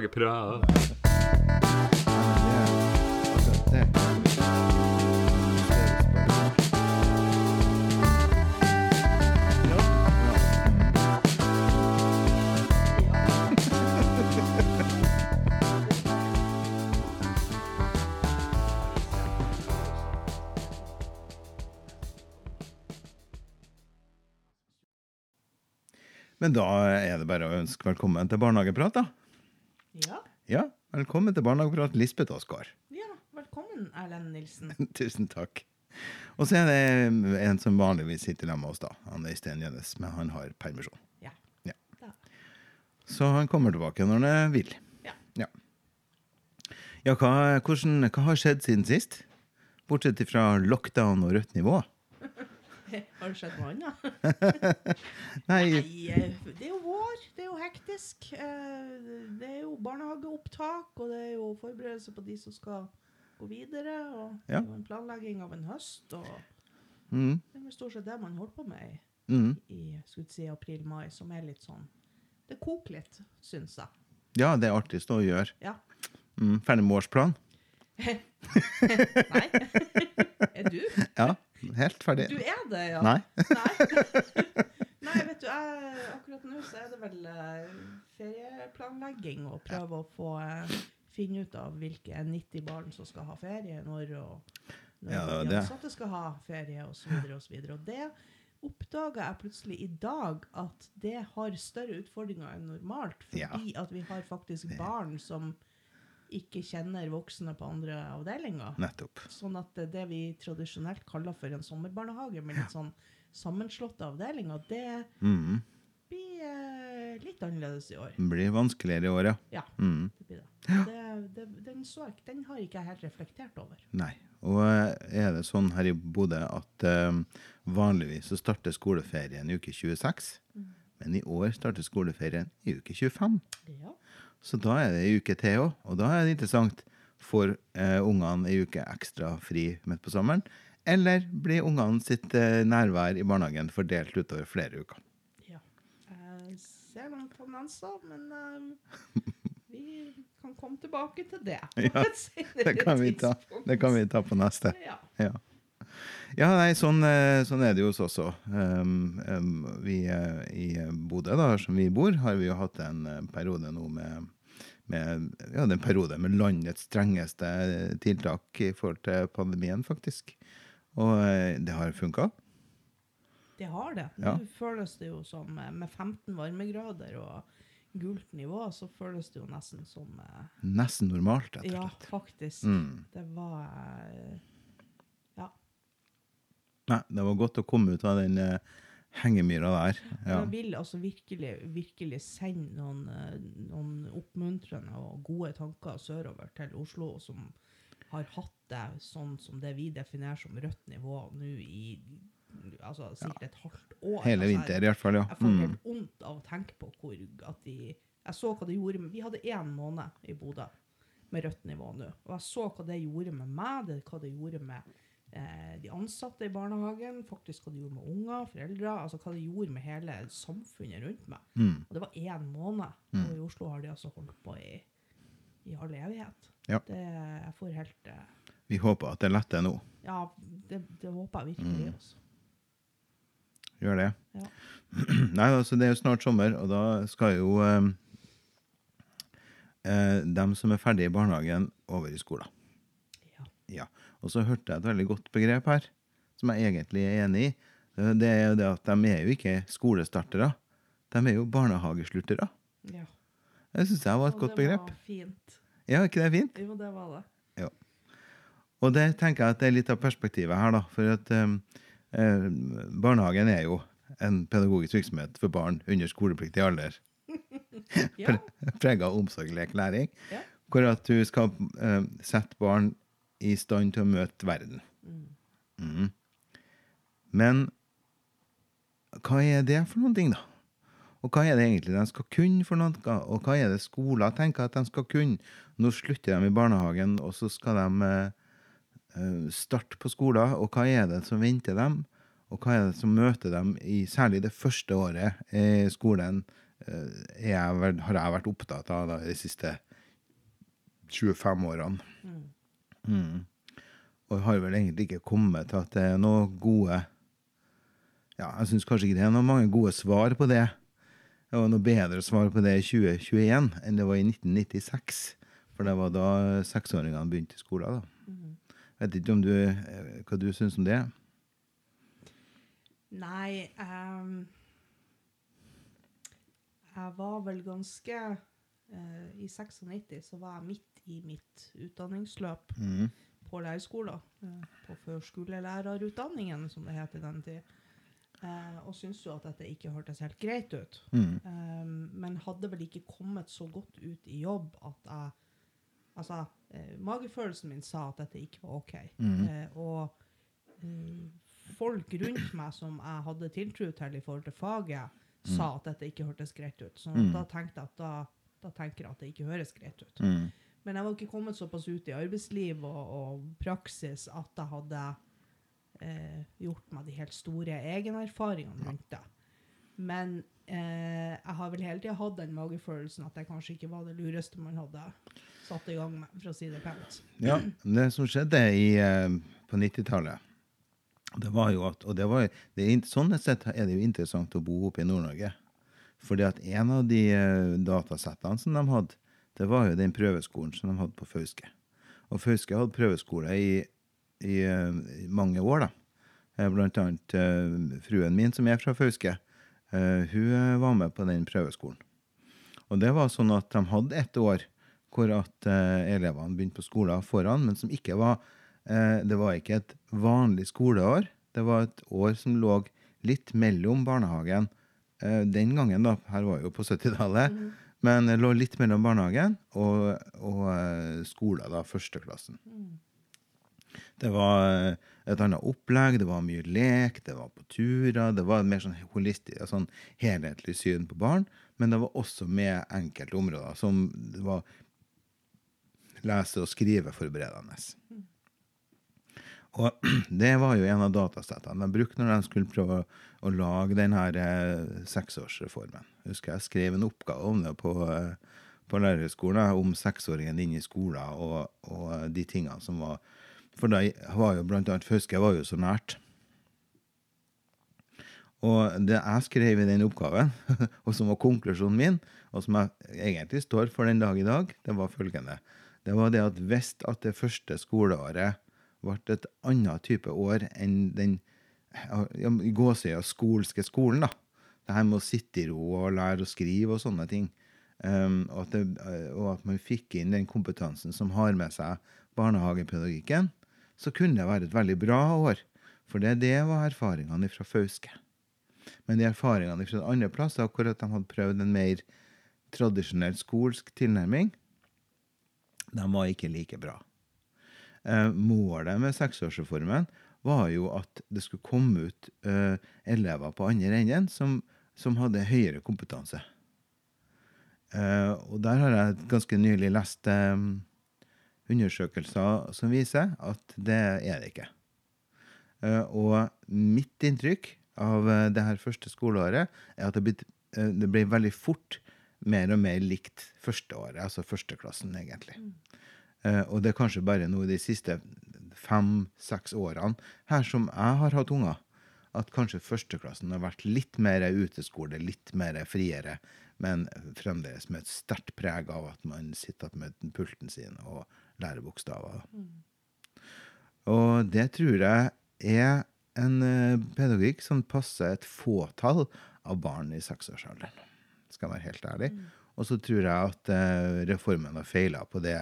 Barnehageprat. Men da er det bare å ønske velkommen til Barnehageprat, da. Ja. Velkommen til Barnehageprat, Lisbeth Oskar. ja. Velkommen, Erlend Nilsen. Tusen takk. Og så er det en som vanligvis sitter sammen med oss, da. Han Øystein Gjønnes, men han har permisjon. Ja. Ja. Så han kommer tilbake når han vil. Ja. Ja, ja hva, hvordan, hva har skjedd siden sist? Bortsett fra lockdown og rødt nivå? Har det skjedd noe annet? Nei, eh, det er jo vår. Det er jo hektisk. Eh, Det er jo barnehageopptak, og det er jo forberedelser på de som skal gå videre. Og det er jo en planlegging av en høst. Og mm, det er stort sett det man holder på med i, mm. i si, april-mai, som er litt sånn Det koker litt, syns jeg. Ja, det er artigst å gjøre. Ja. Mm, ferdig med årsplan? Nei? er du? Ja, helt ferdig. Du er det, ja? Nei? Nei. Vet du, jeg, akkurat nå så er det vel eh, ferieplanlegging og prøve å få eh, finne ut av hvilke 90 barn som skal ha ferie når, og når Ja, de ansatte skal ha ferie, så videre og. Og det oppdaga jeg plutselig i dag at det har større utfordringer enn normalt, fordi at vi har faktisk barn som ikke kjenner voksne på andre avdelinger. Nettopp. Sånn at det- vi tradisjonelt kaller for en sommerbarnehage med litt sånn sammenslåtte avdelinger, det Mm. blir eh, litt annerledes i år. Det blir vanskeligere i år, ja. Ja, Mm. det blir det. det, det den, ikke- den har ikke jeg helt reflektert over. Nei. Og eh, er det sånn her i Bodø at eh, vanligvis så starter skoleferien i uke 26, men i år starter skoleferien i uke 25. Ja. Så da er det ei uke til òg, og da er det interessant. Får eh, ungene ei uke ekstra fri midt på sommeren, eller blir ungene sitt eh, nærvær i barnehagen fordelt utover flere uker? ja. Jeg ser noen tendenser, men eh, vi kan komme tilbake til det. på Ja, et senere Det kan vi ta, tidspunkt. det kan vi ta på neste. Ja. Ja. Ja, nei, sånn, eh, sånn er det jo hos oss også. Um, um, vi eh, i Bodø, da, som vi bor, har vi jo hatt en eh, periode nå med, med ja, det er en periode med landets strengeste eh, tiltak i forhold til pandemien, faktisk. Og eh, det har funka. Det har det. Ja. Nå føles det jo som eh, med 15 varmegrader og gult nivå, så føles det jo nesten som eh, Nesten normalt, rett og Ja, faktisk. Mm. Det var eh. Nei, det var godt å komme ut av den eh, hengemyra der. Ja. Jeg vil altså virkelig, virkelig sende noen, eh, noen oppmuntrende og gode tanker sørover til Oslo, som har hatt det sånn som det vi definerer som rødt nivå nå i altså, sikkert et halvt år. Hele Altså, vinter, i hvert fall. ja. Jeg får Mm. helt vondt av å tenke på hvor at de Jeg så hva det gjorde med Vi hadde én måned i Bodø med rødt nivå nå. Og jeg så hva det gjorde med meg, det, hva det gjorde med de ansatte i barnehagen, faktisk hva de gjorde med unger, foreldre, altså hva de gjorde med hele samfunnet rundt meg. Mm. Og det var én måned. Og i Oslo har de altså holdt på i, i all evighet. Ja. Det, jeg får helt uh, Vi håper at det letter nå. Ja, det, det håper jeg virkelig. Mm. Også. Gjør det. Ja. Nei, altså det er jo snart sommer, og da skal jo eh, eh, dem som er ferdig i barnehagen, over i skolen. Ja. Ja. Og så hørte jeg et veldig godt begrep her, som jeg egentlig er enig i. Eh, Det er jo det at de er jo ikke skolestartere, de er jo barnehagesluttere. ja. Det syns jeg var et Og godt det var fint. Ja, ikke det fint? Jo, det var det. Ja. Og det tenker jeg at det er litt av perspektivet her, da. For at um, eh, barnehagen er jo en pedagogisk virksomhet for barn under skolepliktig alder. Ja. Prega av omsorg, lek, læring. Ja. Hvor at du skal eh, sette barn i stand til å møte verden. Mm. Men hva er det for noen ting, da? Og hva er det egentlig de skal kunne for noe? Og hva er det skoler tenker at de skal kunne? Nå slutter de i barnehagen, og så skal de eh, eh, starte på skolen. Og hva er det som venter dem? Og hva er det som møter dem i særlig det første året i skolen? eh, jeg, har jeg vært opptatt av da, de siste 25-årene. Mm. Og jeg har vel egentlig ikke kommet til at det er noe gode Ja, jeg syns kanskje ikke det er noen mange gode svar på det. Det var noe bedre svar på det i 2021 enn det var i 1996. For det var da seksåringene begynte i skolen. da. Vet ikke om du, eh, hva du syns om det? Nei um, Jeg var vel ganske eh, I 96 så var jeg midt i mitt utdanningsløp Mm. på lærerskolen. eh, på førskolelærerutdanningen, som det het i den tid. Eh, og syntes jo at dette ikke hørtes helt greit ut. Mm. Ehm, men hadde vel ikke kommet så godt ut i jobb at jeg Altså, eh, magefølelsen min sa at dette ikke var OK. Mm. Eh, og eh, folk rundt meg som jeg hadde tiltro til i forhold til faget, sa at dette ikke hørtes greit ut. Så Mm. da tenkte jeg at da, da tenker jeg at det ikke høres greit ut. Mm. Men jeg var ikke kommet såpass ut i arbeidsliv og, og praksis at jeg hadde eh, gjort meg de helt store egenerfaringene rundt det. Men eh, jeg har vel hele tida hatt den magefølelsen at det kanskje ikke var det lureste man hadde satt i gang med, for å si det pent. Ja, det som skjedde i, eh, på 90-tallet, det var jo at Og det var, det sånn sett er det jo interessant å bo oppe i Nord-Norge. Fordi at en av de eh, datasettene som de hadde, det var jo den prøveskolen som de hadde på Fauske. Og Fauske hadde prøveskole i, i, eh, i mange år, da. Eh, Blant annet eh, fruen min, som er fra Fauske, eh, hun eh, var med på den prøveskolen. Og det var sånn at de hadde ett år hvor at eh, elevene begynte på skolen foran, men som ikke var eh, Det var ikke et vanlig skoleår. Det var et år som lå litt mellom barnehagen eh, den gangen, da. Her var jo på 70-tallet. Men det lå litt mellom barnehagen og, og eh, skolen, da. Førsteklassen. Det var eh, et annet opplegg, det var mye lek, det var på turer. Det var mer sånn holistisk, sånn helhetlig syn på barn. Men det var også med enkelte områder som det var lese- og skriveforberedende. Og det var jo en av datasettene de brukte når de skulle prøve å lage den her eh, seksårsreformen. Husker jeg skrev en oppgave om det på, eh, på lærerskolen, om seksåringen inne i skolen og, og de tingene som var For da var jo blant annet Fauske var jo så nært. Og det jeg skrev i den oppgaven, og som var konklusjonen min, og som jeg egentlig står for den dag i dag, det var følgende. Det var det at hvis at det første skoleåret ble et annet type år enn den i gåsøya skolske skolen, da. Det her med å sitte i ro og lære å skrive og sånne ting. Um, og, at det, og at man fikk inn den kompetansen som har med seg barnehagepedagogikken, så kunne det være et veldig bra år. For det, det var erfaringene fra Fauske. Men de erfaringene fra andre plasser, hvor de hadde prøvd en mer tradisjonell skolsk tilnærming, de var ikke like bra. Eh, målet med seksårsreformen var jo at det skulle komme ut eh, elever på andre enden som, som hadde høyere kompetanse. Eh, og der har jeg ganske nylig lest undersøkelser som viser at det er det ikke. Og mitt inntrykk av det her første skoleåret er at det, eh, det ble veldig fort mer og mer likt førsteåret, altså førsteklassen, egentlig. Eh, og det er kanskje bare nå de siste fem-seks årene her som jeg har hatt unger, at kanskje førsteklassen har vært litt mer uteskole, litt mer friere, men fremdeles med et sterkt preg av at man sitter med pulten sin og lærer bokstaver. Og det tror jeg er en eh, pedagogikk som passer et fåtall av barn i seksårsalderen. Skal jeg være helt ærlig. Og så tror jeg at eh, reformen har feila på det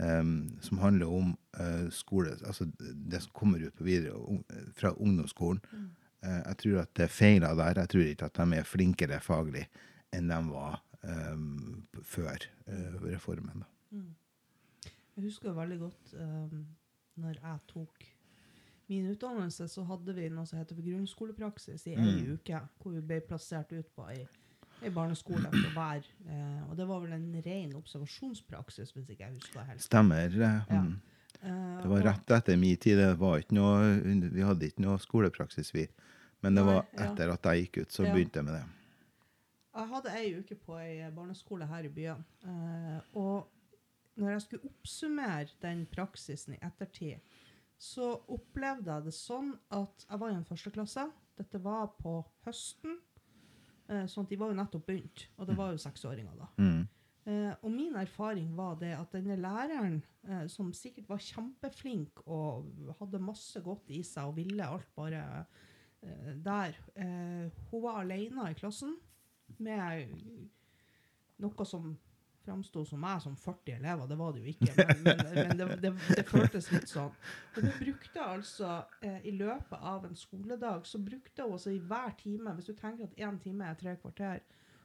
eh, som handler om eh, skole, altså det som kommer ut på videre fra ungdomsskolen. Eh, jeg tror at det feiler der. Jeg tror ikke at de er flinkere faglig enn de var eh, før eh, reformen. Da. Jeg husker veldig godt um, når jeg tok min utdannelse, så hadde vi noe som heter for grunnskolepraksis i ei uke, hvor vi ble plassert ut på ei, ei barneskole for hver. Eh, og det var vel en ren observasjonspraksis, hvis ikke jeg husker helt. Stemmer. Ja. mm. Eh, Det var rett etter min tid. Det var ikke noe, vi hadde ikke noe skolepraksis, vi. Men det var etter at jeg gikk ut, så begynte jeg med det. Jeg hadde ei uke på ei barneskole her i byen. Eh, og når jeg skulle oppsummere den praksisen i ettertid, så opplevde jeg det sånn at jeg var i en førsteklasse. Dette var på høsten. Eh, sånn at de var jo nettopp begynt, og det var jo seksåringer da. Mm. Eh, og min erfaring var det at denne læreren, eh, som sikkert var kjempeflink og hadde masse godt i seg og ville alt bare eh, der, hun var alene i klassen med noe som framsto som meg som 40 elever. Det var det jo ikke, men, men, men det, det, det føltes litt sånn. Og hun brukte altså eh, i løpet av en skoledag, så brukte hun altså i hver time, hvis du tenker at én time er tre kvarter,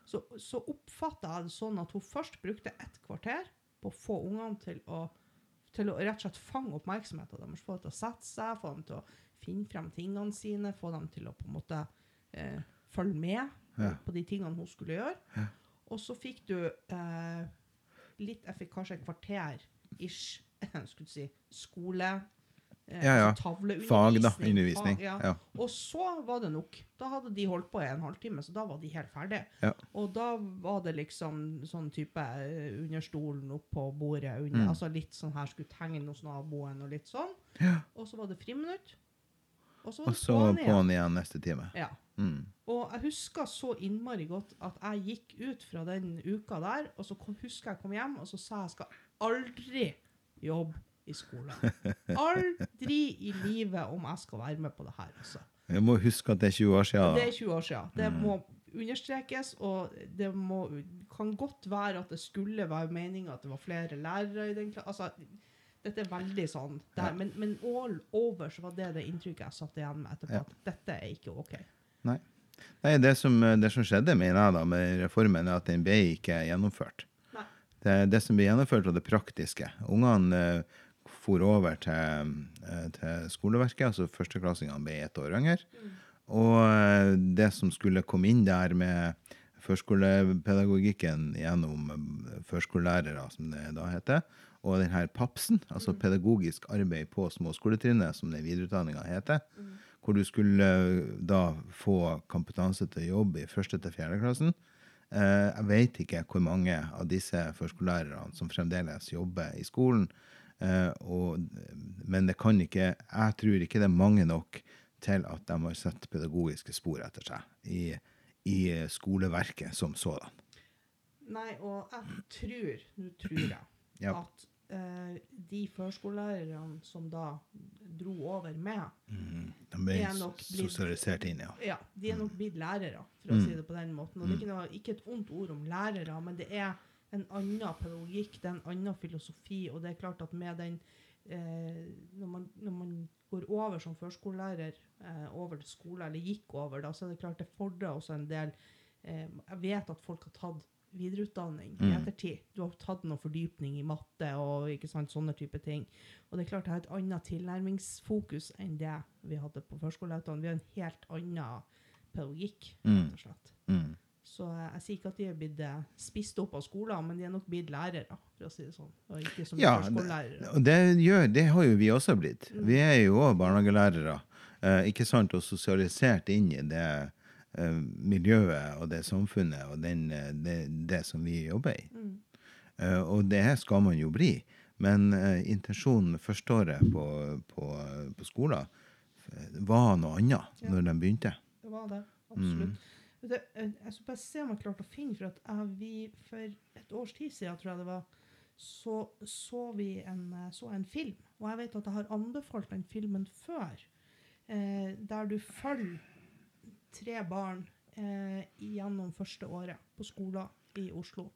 så, så oppfatta jeg det sånn at hun først brukte ett kvarter på å få ungene til å, til å rett og slett fange oppmerksomheten deres. Få dem til å sette seg, få dem til å finne frem tingene sine, få dem til å på en måte eh, følge med Ja. på de tingene hun skulle gjøre. Ja. Og så fikk du eh, litt, fikk kanskje et kvarter ish, skulle du si, skole. Eh, Ja, ja. tavleundervisning. Fag, da. Undervisning. Fag, ja. Ja. Og så var det nok. Da hadde de holdt på i en halvtime, så da var de helt ferdige. Ja. Og da var det liksom sånn type eh, under stolen, opp på bordet, under, Mm. altså litt sånn her skulle tegne hos naboen og litt sånn. Ja. Og så var det friminutt. Og så Og så på'n igjen. igjen neste time. Ja. Mm. Og jeg husker så innmari godt at jeg gikk ut fra den uka der, og så kom, husker jeg kom hjem, og så sa jeg skal aldri jobbe i skolen. Aldri i livet om jeg skal være med på det her. også. Jeg må huske at det er 20 år siden. Det er 20 år siden. Det må understrekes, og det må, kan godt være at det skulle være meninga at det var flere lærere i den klassen. Altså, dette er veldig sånn. Det her, men, men all over så var det det inntrykket jeg satt igjen med etterpå. Ja. At dette er ikke OK. Nei. Nei, det som, det som skjedde, mener jeg da, med reformen, er at den ble ikke gjennomført. Nei. Det, det som ble gjennomført, var det praktiske. Ungene uh, for over til, uh, til skoleverket, altså førsteklassingene ble ett år yngre. Og uh, det som skulle komme inn der med førskolepedagogikken gjennom eh, førskolelærere, som det da heter, og den her PAPS-en, altså pedagogisk arbeid på småskoletrinnet, som den videreutdanninga heter, hvor du skulle eh, da få kompetanse til å jobbe i første til fjerde klassen. Eh, jeg vet ikke hvor mange av disse førskolelærerne som fremdeles jobber i skolen. Eh, og, men det kan ikke, jeg tror ikke det er mange nok til at de har sett pedagogiske spor etter seg i, i skoleverket som sådan. Nei, og jeg tror, nå tror jeg, Ja. at de førskolelærerne som da dro over med, De ble Er sosialisert inn, ja. ja, de er nok blitt lærere, for å si det på den måten. Og det er ikke, noe, ikke et ondt ord om lærere, men det er en annen pedagogikk, det er en annen filosofi, og det er klart at med den eh, når, man, når man går over som førskolelærer eh, over til skole, eller gikk over, da, så er det klart det fordrer også en del eh, Jeg vet at folk har tatt videreutdanning i Mm. ettertid. Du har tatt noe fordypning i matte og ikke sant, sånne type ting. Og det er klart det er et annet tilnærmingsfokus enn det vi hadde på førskolelærerutdanning. Vi har en helt annen pedagogikk, rett og slett. Mm. Så jeg sier ikke at de er blitt eh, spist opp av skolen, men de er nok blitt lærere, for å si det sånn. Og ikke som Ja. Og det, gjør, det har jo vi også blitt. Vi er jo òg barnehagelærere. Eh, ikke sant? Og sosialisert inn i det miljøet og det samfunnet og den, eh, det, det som vi jobber i. Mm. Eh, og det skal man jo bli. Men eh, intensjonen førsteåret på, på, på skolen eh, var noe annet Ja. når de begynte. Det var det. Absolutt. Mm. Eh, jeg skal bare se om jeg klarte å finne, for at vi, for et års tid siden, tror jeg det var, så så vi en, eh, så en film. Og jeg vet at jeg har anbefalt den filmen før, eh, der du følger tre barn eh, gjennom første året på skolen i Oslo.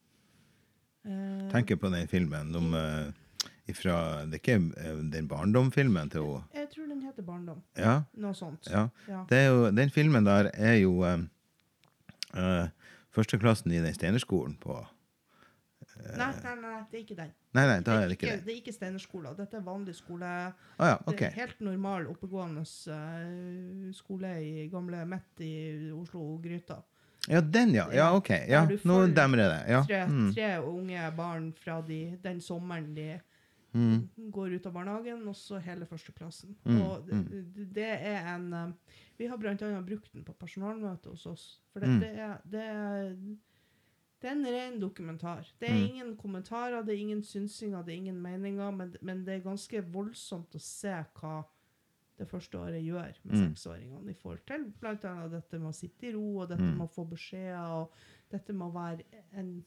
Eh, Tenker på den filmen de, eh, ifra, Det er ikke eh, den barndomfilmen til henne? jeg tror den heter Barndom. Ja, Noe sånt. ja. Ja. Det er jo, den filmen der er jo eh, eh, førsteklassen i den steinerskolen på Nei, nei, nei, det er ikke den. Nei, nei, da er det ikke det. Det er ikke Steinerskolen. Dette er vanlig skole. Ah, ja, Det er helt normal, oppegående eh, skole i gamle Midt i Oslo-gryta. Ja, den, ja. Ja, OK. Ja, nå demrer det. Ja. Tre, Mm. tre unge barn fra de, den sommeren de Mm. går ut av barnehagen, og så hele førsteklassen. Mm, Og det, det er en eh, Vi har bl.a. brukt den på personalmøte hos oss. For det, Mm. det, er, det, er, det er en ren dokumentar. Det er Mm. ingen kommentarer, det er ingen synsinger, det er ingen meninger, men, men det er ganske voldsomt å se hva det første året gjør med Mm. seksåringene i forhold til blant annet dette med å sitte i ro, og dette Mm. med å få beskjeder, og dette med å være en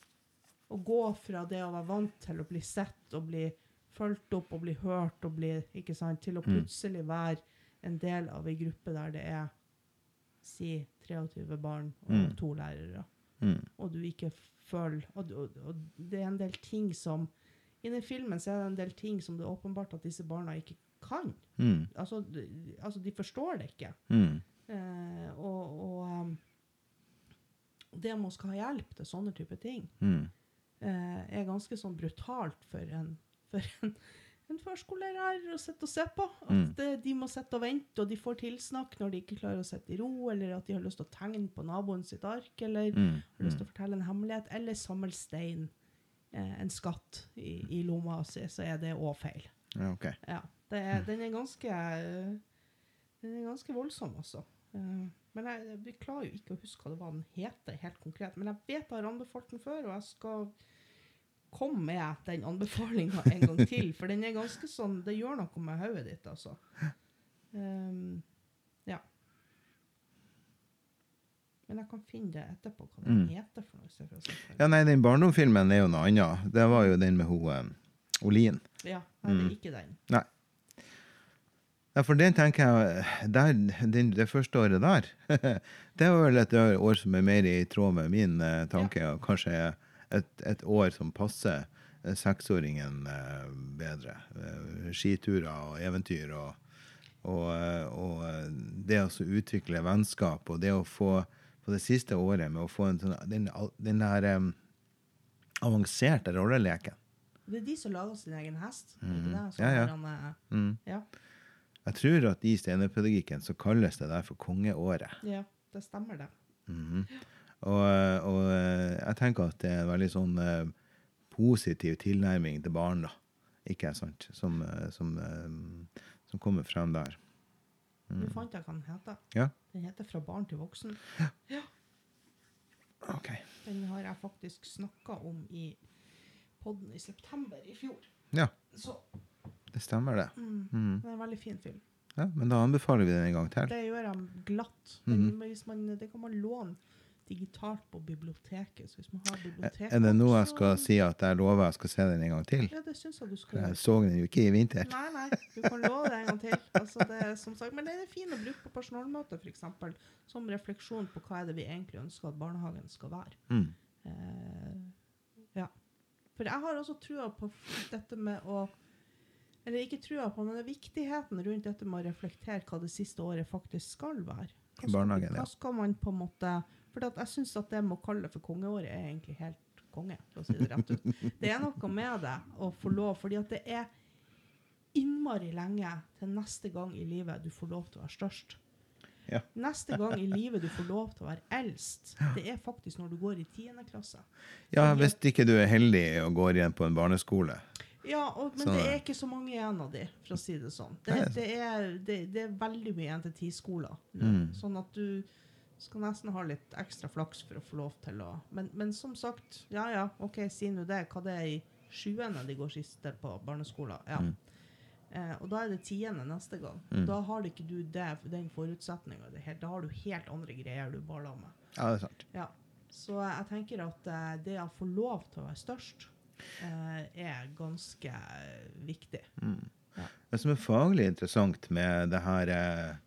Å gå fra det å være vant til å bli sett og bli fulgt opp og bli hørt og bli Ikke sant, til å Mm. plutselig være en del av ei gruppe der det er si 23 barn og Mm. to lærere Mm. og du ikke føler og, og, og det er en del ting som I den filmen så er det en del ting som det er åpenbart at disse barna ikke kan. Mm. Altså, de, altså de forstår det ikke. Mm. Eh, og og um, det å skal ha hjelp til sånne type ting Mm. eh, er ganske sånn brutalt for en, for en, en førskolelærer å sitte og se på. At Mm. de må sitte og vente, og de får tilsnakk når de ikke klarer å sitte i ro, eller at de har lyst til å tegne på naboen sitt ark, eller Mm. har lyst til å fortelle en hemmelighet, eller samle stein, eh, en skatt, i, i lomma si, så er det òg feil. Ja, OK. Ja, det er, den er ganske Den er ganske voldsom, altså. Uh, men jeg, jeg, klarer jo ikke å huske hva det var den heter helt konkret. Men jeg vet jeg har anbefalt den før, og jeg skal komme med den anbefalinga en gang til. For den er ganske sånn Det gjør noe med hodet ditt, altså. Um, ja. Men jeg kan finne det etterpå, hva den Mm. heter for noe. jeg hva Ja, nei, den barndomsfilmen er jo noe annet. Det var jo den med hun eh, Olin. Ja, nei, det Mm. er ikke den. Ja, for den tenker jeg der, den, Det første året der, det var vel et år som er mer i tråd med min eh, tanke, og kanskje et, et år som passer eh, seksåringen eh, bedre. Eh, skiturer og eventyr og, og, og det å utvikle vennskap, og det å få på det siste året med å få en sånn, den, den der um, avanserte rolleleken. Det er de som lager sin egen hest. Mm. Mhm. Det? Ja, ja. Eh, Mm. ja. Jeg tror at i steinerpedagogikken så kalles det der for kongeåret. ja, det stemmer det. Mhm. Og, og eh, jeg tenker at det er en veldig sånn eh, positiv tilnærming til barn, da. Ikke sant? Som, eh, som, eh, som kommer frem der. du fant jeg hva den heter. Ja. Den heter 'Fra barn til voksen'. OK. Den har jeg faktisk snakka om i podden i september i fjor. Ja, Så det stemmer, det. mm, Mm. det er en veldig fin film. Ja, men da anbefaler vi den en gang til. Det gjør jeg glatt. Den, men hvis man, det kan man låne digitalt på biblioteket. Så hvis man har bibliotek Er det nå jeg skal si at jeg lover jeg skal se den en gang til? Ja, det syns jeg du skal Jeg så den jo ikke i vinter. Nei, nei, du kan love det en gang til. Altså, det er, som sagt, men den er fin å bruke på personalmøter, f.eks. Som refleksjon på hva er det vi egentlig ønsker at barnehagen skal være. Mm. Eh, ja. For jeg har også trua på dette med å Eller ikke trua på, men det er viktigheten rundt dette med å reflektere hva det siste året faktisk skal være. Hva skal, hva skal man på en måte For jeg syns at det med å kalle det for kongeåret er egentlig helt konge, for å si det rett ut. Det er noe med det å få lov, fordi at det er innmari lenge til neste gang i livet du får lov til å være størst. Ja. Neste gang i livet du får lov til å være eldst, det er faktisk når du går i tiende klasse. Ja, hvis ikke du er heldig og går igjen på en barneskole. Ja, og, men Så- det er ikke så mange igjen av de, for å si det sånn. Det, det, er, det, det er veldig mye igjen til ti-skoler. Mm. Sånn at du skal nesten ha litt ekstra flaks for å få lov til å Men, men som sagt, ja ja, OK, si nå det. Hva det er i sjuende de går siste på barneskolen. Ja. Mm. Eh, og da er det tiende neste gang. Mm. Da har ikke du det, den forutsetninga. Da har du helt andre greier du baler med. Ja, det er sant. Ja. Så jeg tenker at eh, det å få lov til å være størst, eh, er ganske viktig. Mm. Ja. Det som er faglig interessant med det her, denne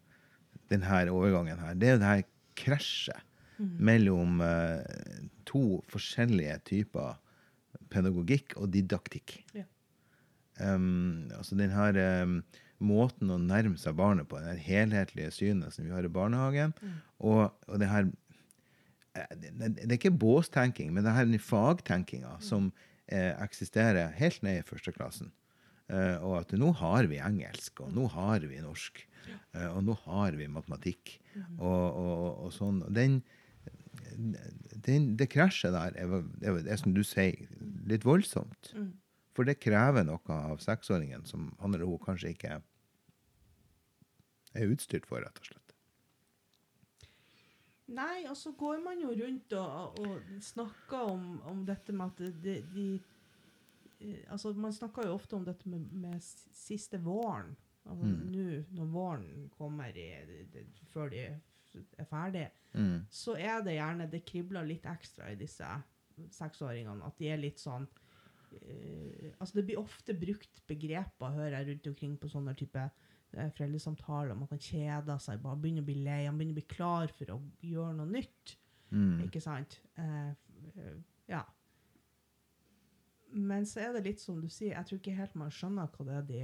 den her overgangen her, det er jo det her krasjet mellom eh, to forskjellige typer pedagogikk og didaktikk. Ja. Um, altså den her um, måten å nærme seg barnet på, det helhetlige synet som vi har i barnehagen, og, og det her eh, det, det er ikke båstenking, men det her fagtenkinga som eh, eksisterer helt ned i førsteklassen. Uh, og at nå har vi engelsk, og nå har vi norsk, eh, og nå har vi matematikk. Og, og, og, sånn. Den, den, det krasjet der er, er, er som du sier, litt voldsomt. Mm. For det krever noe av seksåringen som han eller hun kanskje ikke er utstyrt for, rett og slett. Nei, og så går man jo rundt og, og snakker om, om dette med at de, de eh, Altså, man snakker jo ofte om dette med, med siste våren. Altså, Mm. Nå når våren kommer i, det, før de er ferdige, Mm. så er det gjerne Det kribler litt ekstra i disse seksåringene. At de er litt sånn uh, Altså, det blir ofte brukt begreper, hører jeg rundt omkring på sånne type eh, foreldresamtaler. Man kan kjede seg, bare begynne å bli lei. Han begynner å bli klar for å gjøre noe nytt. Mm. Ikke sant? Uh, ja. Men så er det litt som du sier, jeg tror ikke helt man skjønner hva det er de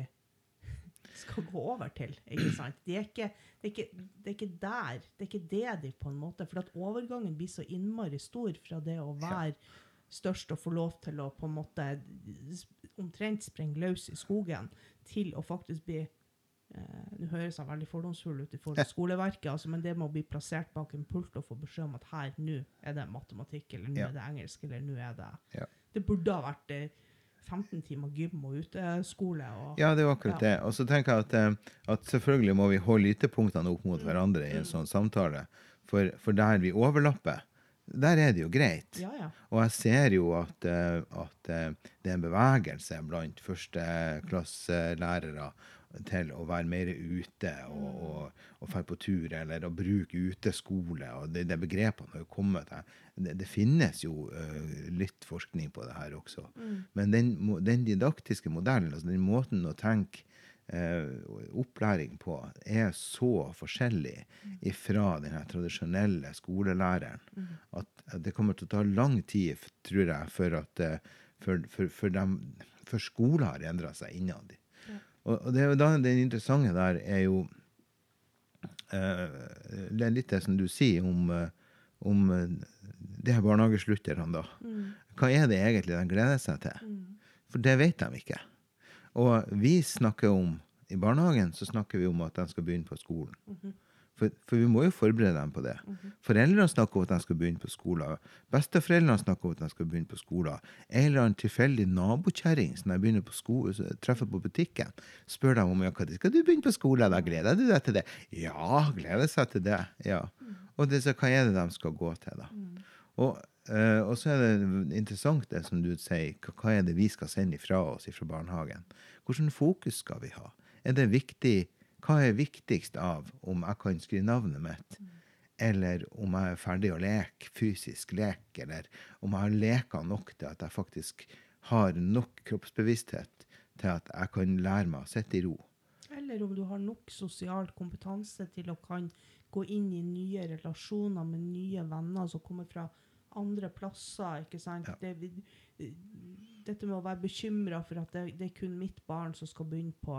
skal gå over til. ikke sant? Det er ikke, det, er ikke, det er ikke der, det er ikke det de på en måte, for at overgangen blir så innmari stor fra det å være størst og få lov til å på en måte omtrent springe løs i skogen, til å faktisk bli eh, Nå høres han veldig fordomsfull ut i forhold til skoleverket, altså, men det med å bli plassert bak en pult og få beskjed om at her, nå er det matematikk, eller nå Ja. er det engelsk, eller nå er det Ja. Det burde ha vært eh, 15 timer gym og uteskole. Og, Ja, det er jo akkurat Ja. det. Og så tenker jeg at, eh, at selvfølgelig må vi holde ytterpunktene opp Mm. mot hverandre i en sånn samtale. For, for der vi overlapper, der er det jo greit. ja, ja. Og jeg ser jo at, eh, at eh, det er en bevegelse blant førsteklasselærere til å være mer ute og, og, og dra på tur, eller å bruke uteskole. og det, det begrepene har jo kommet. Det, det finnes jo uh, litt forskning på det her også. Men den, den didaktiske modellen, altså den måten å tenke uh, opplæring på, er så forskjellig fra den tradisjonelle skolelæreren at, at det kommer til å ta lang tid, tror jeg, for at eh, for, for, for, dem, for skolen har endra seg innad. Og, det da det interessante der er jo eh, det er litt det som du sier om, eh, om eh, de her barnehageslutterne, da. Hva er det egentlig de gleder seg til? For det vet de ikke. Og vi snakker om I barnehagen så snakker vi om at de skal begynne på skolen. For, for vi må jo forberede dem på det. Foreldrene snakker om at de skal begynne på skolen. Besteforeldrene snakker om at de skal begynne på skolen. En eller annen tilfeldig nabokjerring som jeg begynner på sko- treffer på butikken, spør dem om ja, hva skal du begynne på skolen. Da gleder du deg til det? Ja, gleder seg til det. ja. Og det, så hva er det de skal gå til, da? Og, øh, og så er det interessant det som du sier, hva, hva er det vi skal sende ifra oss fra barnehagen? Hvilken fokus skal vi ha? Er det viktig, hva er viktigst av om jeg kan skrive navnet mitt, eller om jeg er ferdig å leke, fysisk lek, eller om jeg har leka nok til at jeg faktisk har nok kroppsbevissthet til at jeg kan lære meg å sitte i ro? Eller om du har nok sosial kompetanse til å kan gå inn i nye relasjoner med nye venner som kommer fra andre plasser. ikke sant? Ja. Det, dette med å være bekymra for at det, det er kun mitt barn som skal begynne på,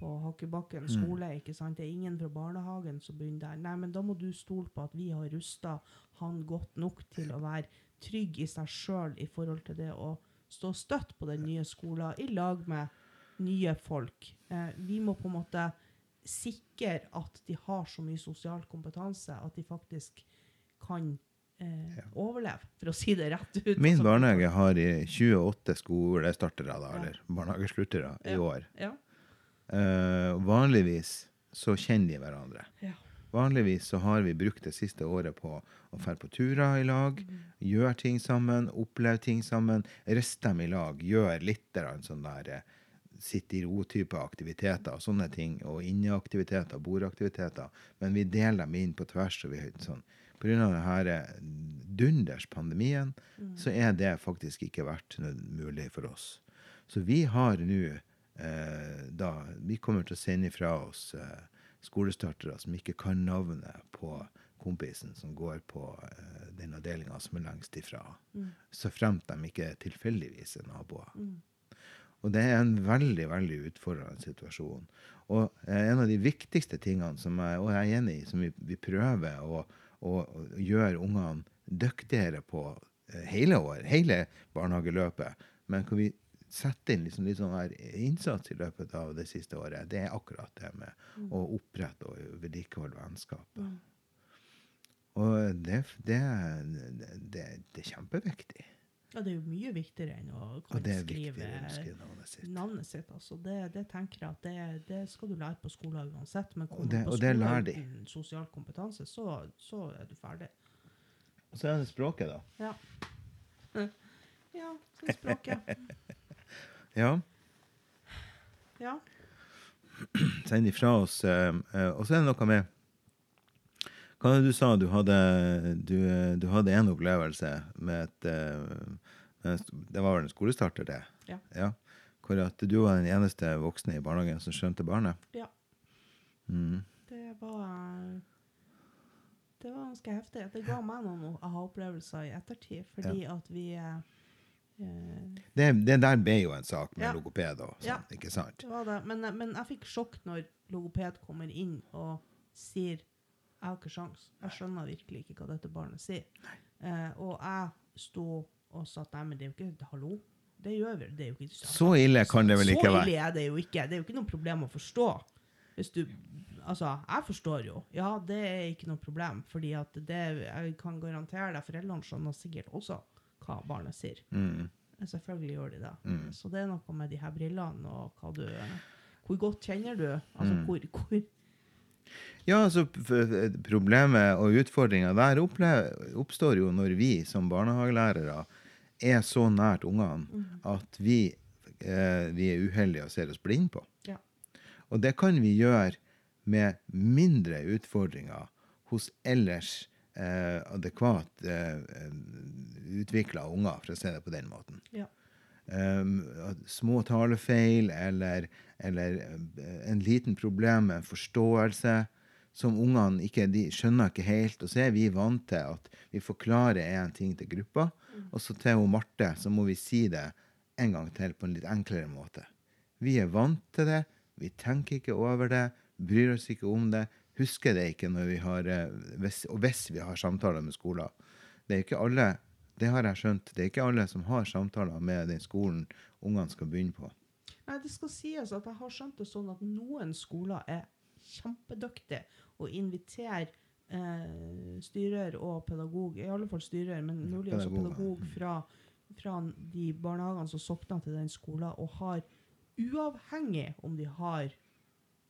på Hakkebakken skole. ikke sant? Det er ingen fra barnehagen som begynner der. Nei, men da må du stole på at vi har rusta han godt nok til å være trygg i seg sjøl i forhold til det å stå støtt på den nye skolen i lag med nye folk. Eh, vi må på en måte sikre at de har så mye sosial kompetanse at de faktisk kan eh, overleve, for å si det rett ut. Min Altså, barnehage har i 28 skolestartere, da, Ja. eller barnehagesluttere, i Ja. år. Ja. Eh, vanligvis så kjenner de hverandre. ja. Vanligvis så har vi brukt det siste året på å dra på turer i lag, gjøre ting sammen, oppleve ting sammen, riste dem i lag, gjøre litt sånn der eh, sitte i ro-type aktiviteter og sånne ting, og inneaktiviteter, bordaktiviteter, men vi deler dem inn på tvers. og vi sånn. På grunn av denne dunders pandemien, så er det faktisk ikke vært mulig for oss. Så vi har nå eh, da Vi kommer til å sende fra oss eh, skolestartere som ikke kan navnet på kompisen som går på eh, den avdelinga som er lengst ifra. Så fremt de ikke tilfeldigvis er naboer. Og det er en veldig veldig utfordrende situasjon. Og eh, en av de viktigste tingene som jeg, og jeg er enig i, som vi, vi prøver å, å, å gjøre ungene dyktigere på eh, hele år, hele barnehageløpet, men hvor vi setter inn liksom litt sånn her innsats i løpet av det siste året, det er akkurat det med å opprette og vedlikeholde vennskapet. Og det, det, det, det er kjempeviktig. Ja, det er jo mye viktigere enn å kunne er skrive navnet sitt. navnet sitt. Altså. Det, det tenker jeg at det, det skal du lære på skolen uansett. Men kommer det- du på skolen uten sosial kompetanse, så, så er du ferdig. Og så er det språket, da. Ja. Ja, så språket. Ja. Ja. Send ifra oss. eh, eh, og så er det noe med Hva var det du sa? Du hadde, du, eh, du hadde en opplevelse med et med Det var vel en skolestarter, det? Ja. Hvor at du var den eneste voksne i barnehagen som skjønte barnet? Ja. Mm. Det var Det var ganske heftig. Det ga meg noen aha-opplevelser i ettertid, fordi at vi Det, det der ble jo en sak med Ja. logoped og sånn, Ja. ikke sant? Det det. Men, men jeg fikk sjokk når logoped kommer inn og sier 'Jeg har ikke sjans'. Jeg skjønner virkelig ikke hva dette barnet sier. Eh, og jeg sto og sa at nei, men det er jo ikke hallo. Det gjør vi. Det er jo ikke Så ille kan det vel ikke være? Så ille er det jo ikke. Det er jo ikke noe problem å forstå. Hvis du Altså, jeg forstår jo. Ja, det er ikke noe problem. Fordi at det Jeg kan garantere deg, foreldrene skjønner sikkert også hva barnet sier. Mm. Selvfølgelig gjør de det. Mm. Så det er noe med de her brillene og hva du Hvor godt kjenner du? Altså, Mm. hvor, hvor Ja, altså Problemet og utfordringa der oppstår jo når vi som barnehagelærere er så nært ungene Mhm. at vi, eh, vi er uheldige og ser oss blinde på. Ja. Og det kan vi gjøre med mindre utfordringer hos ellers eh, adekvat eh, utvikla unger, for å si det på den måten. Ja. Um, små talefeil eller, eller eh, en liten problem med forståelse som ungene ikke skjønner ikke helt. Og så er vi vant til at vi forklarer én ting til gruppa, og så til hun Marte så må vi si det en gang til på en litt enklere måte. Vi er vant til det, vi tenker ikke over det, bryr oss ikke om det, husker det ikke når vi har, eh, hvis, og hvis vi har samtaler med skoler. Det er ikke alle det har jeg skjønt. Det er ikke alle som har samtaler med den skolen ungene skal begynne på. Nei, det skal sies at jeg har skjønt det sånn at noen skoler er kjempedyktige og inviterer eh, styrer og pedagog, i alle fall styrer, men mulig også Pedagoger. pedagog fra, fra de barnehagene som sokner til den skolen, og har uavhengig om de har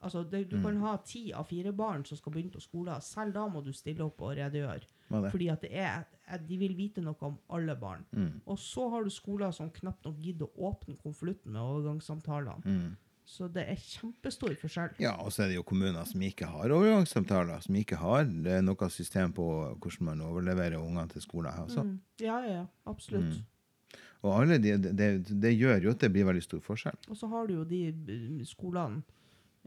Altså, det, du kan ha ti av fire barn som skal begynne på skolen. Selv da må du stille opp og redegjøre. Fordi at det er, at de vil vite noe om alle barn. Mm. Og så har du skoler som knapt nok gidder å åpne konvolutten med overgangssamtalene. Mm. Så det er kjempestor forskjell. Ja, og så er det jo kommuner som ikke har overgangssamtaler, som ikke har eh, noe system på hvordan man overleverer ungene til skolen. også. Mm. Ja, ja, absolutt. Mm. Og alle de, det, det gjør jo at det blir veldig stor forskjell. Og så har du jo de eh, skolene,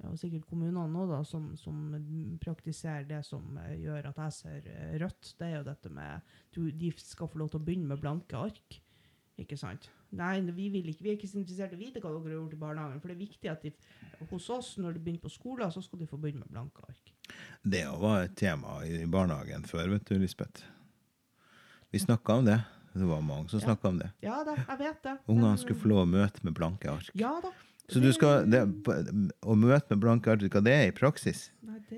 og sikkert kommunene da, som, som praktiserer det som eh, gjør at jeg ser eh, rødt. Det er jo dette med du, De skal få lov til å begynne med blanke ark. Ikke sant? Nei, vi, ikke, vi er ikke så interessert i å vite hva dere har gjort i barnehagen. For det er viktig at de, hos oss, når de begynner på skolen, så skal de få begynne med blanke ark. Det var et tema i barnehagen før, vet du, Lisbeth. Vi snakka om det. Det var mange som Ja. snakka om det. Ja da, jeg vet det. Ungene skulle få lov å møte med blanke ark. Ja da. Så du skal, det, å møte med blanke ark, hva det er i praksis?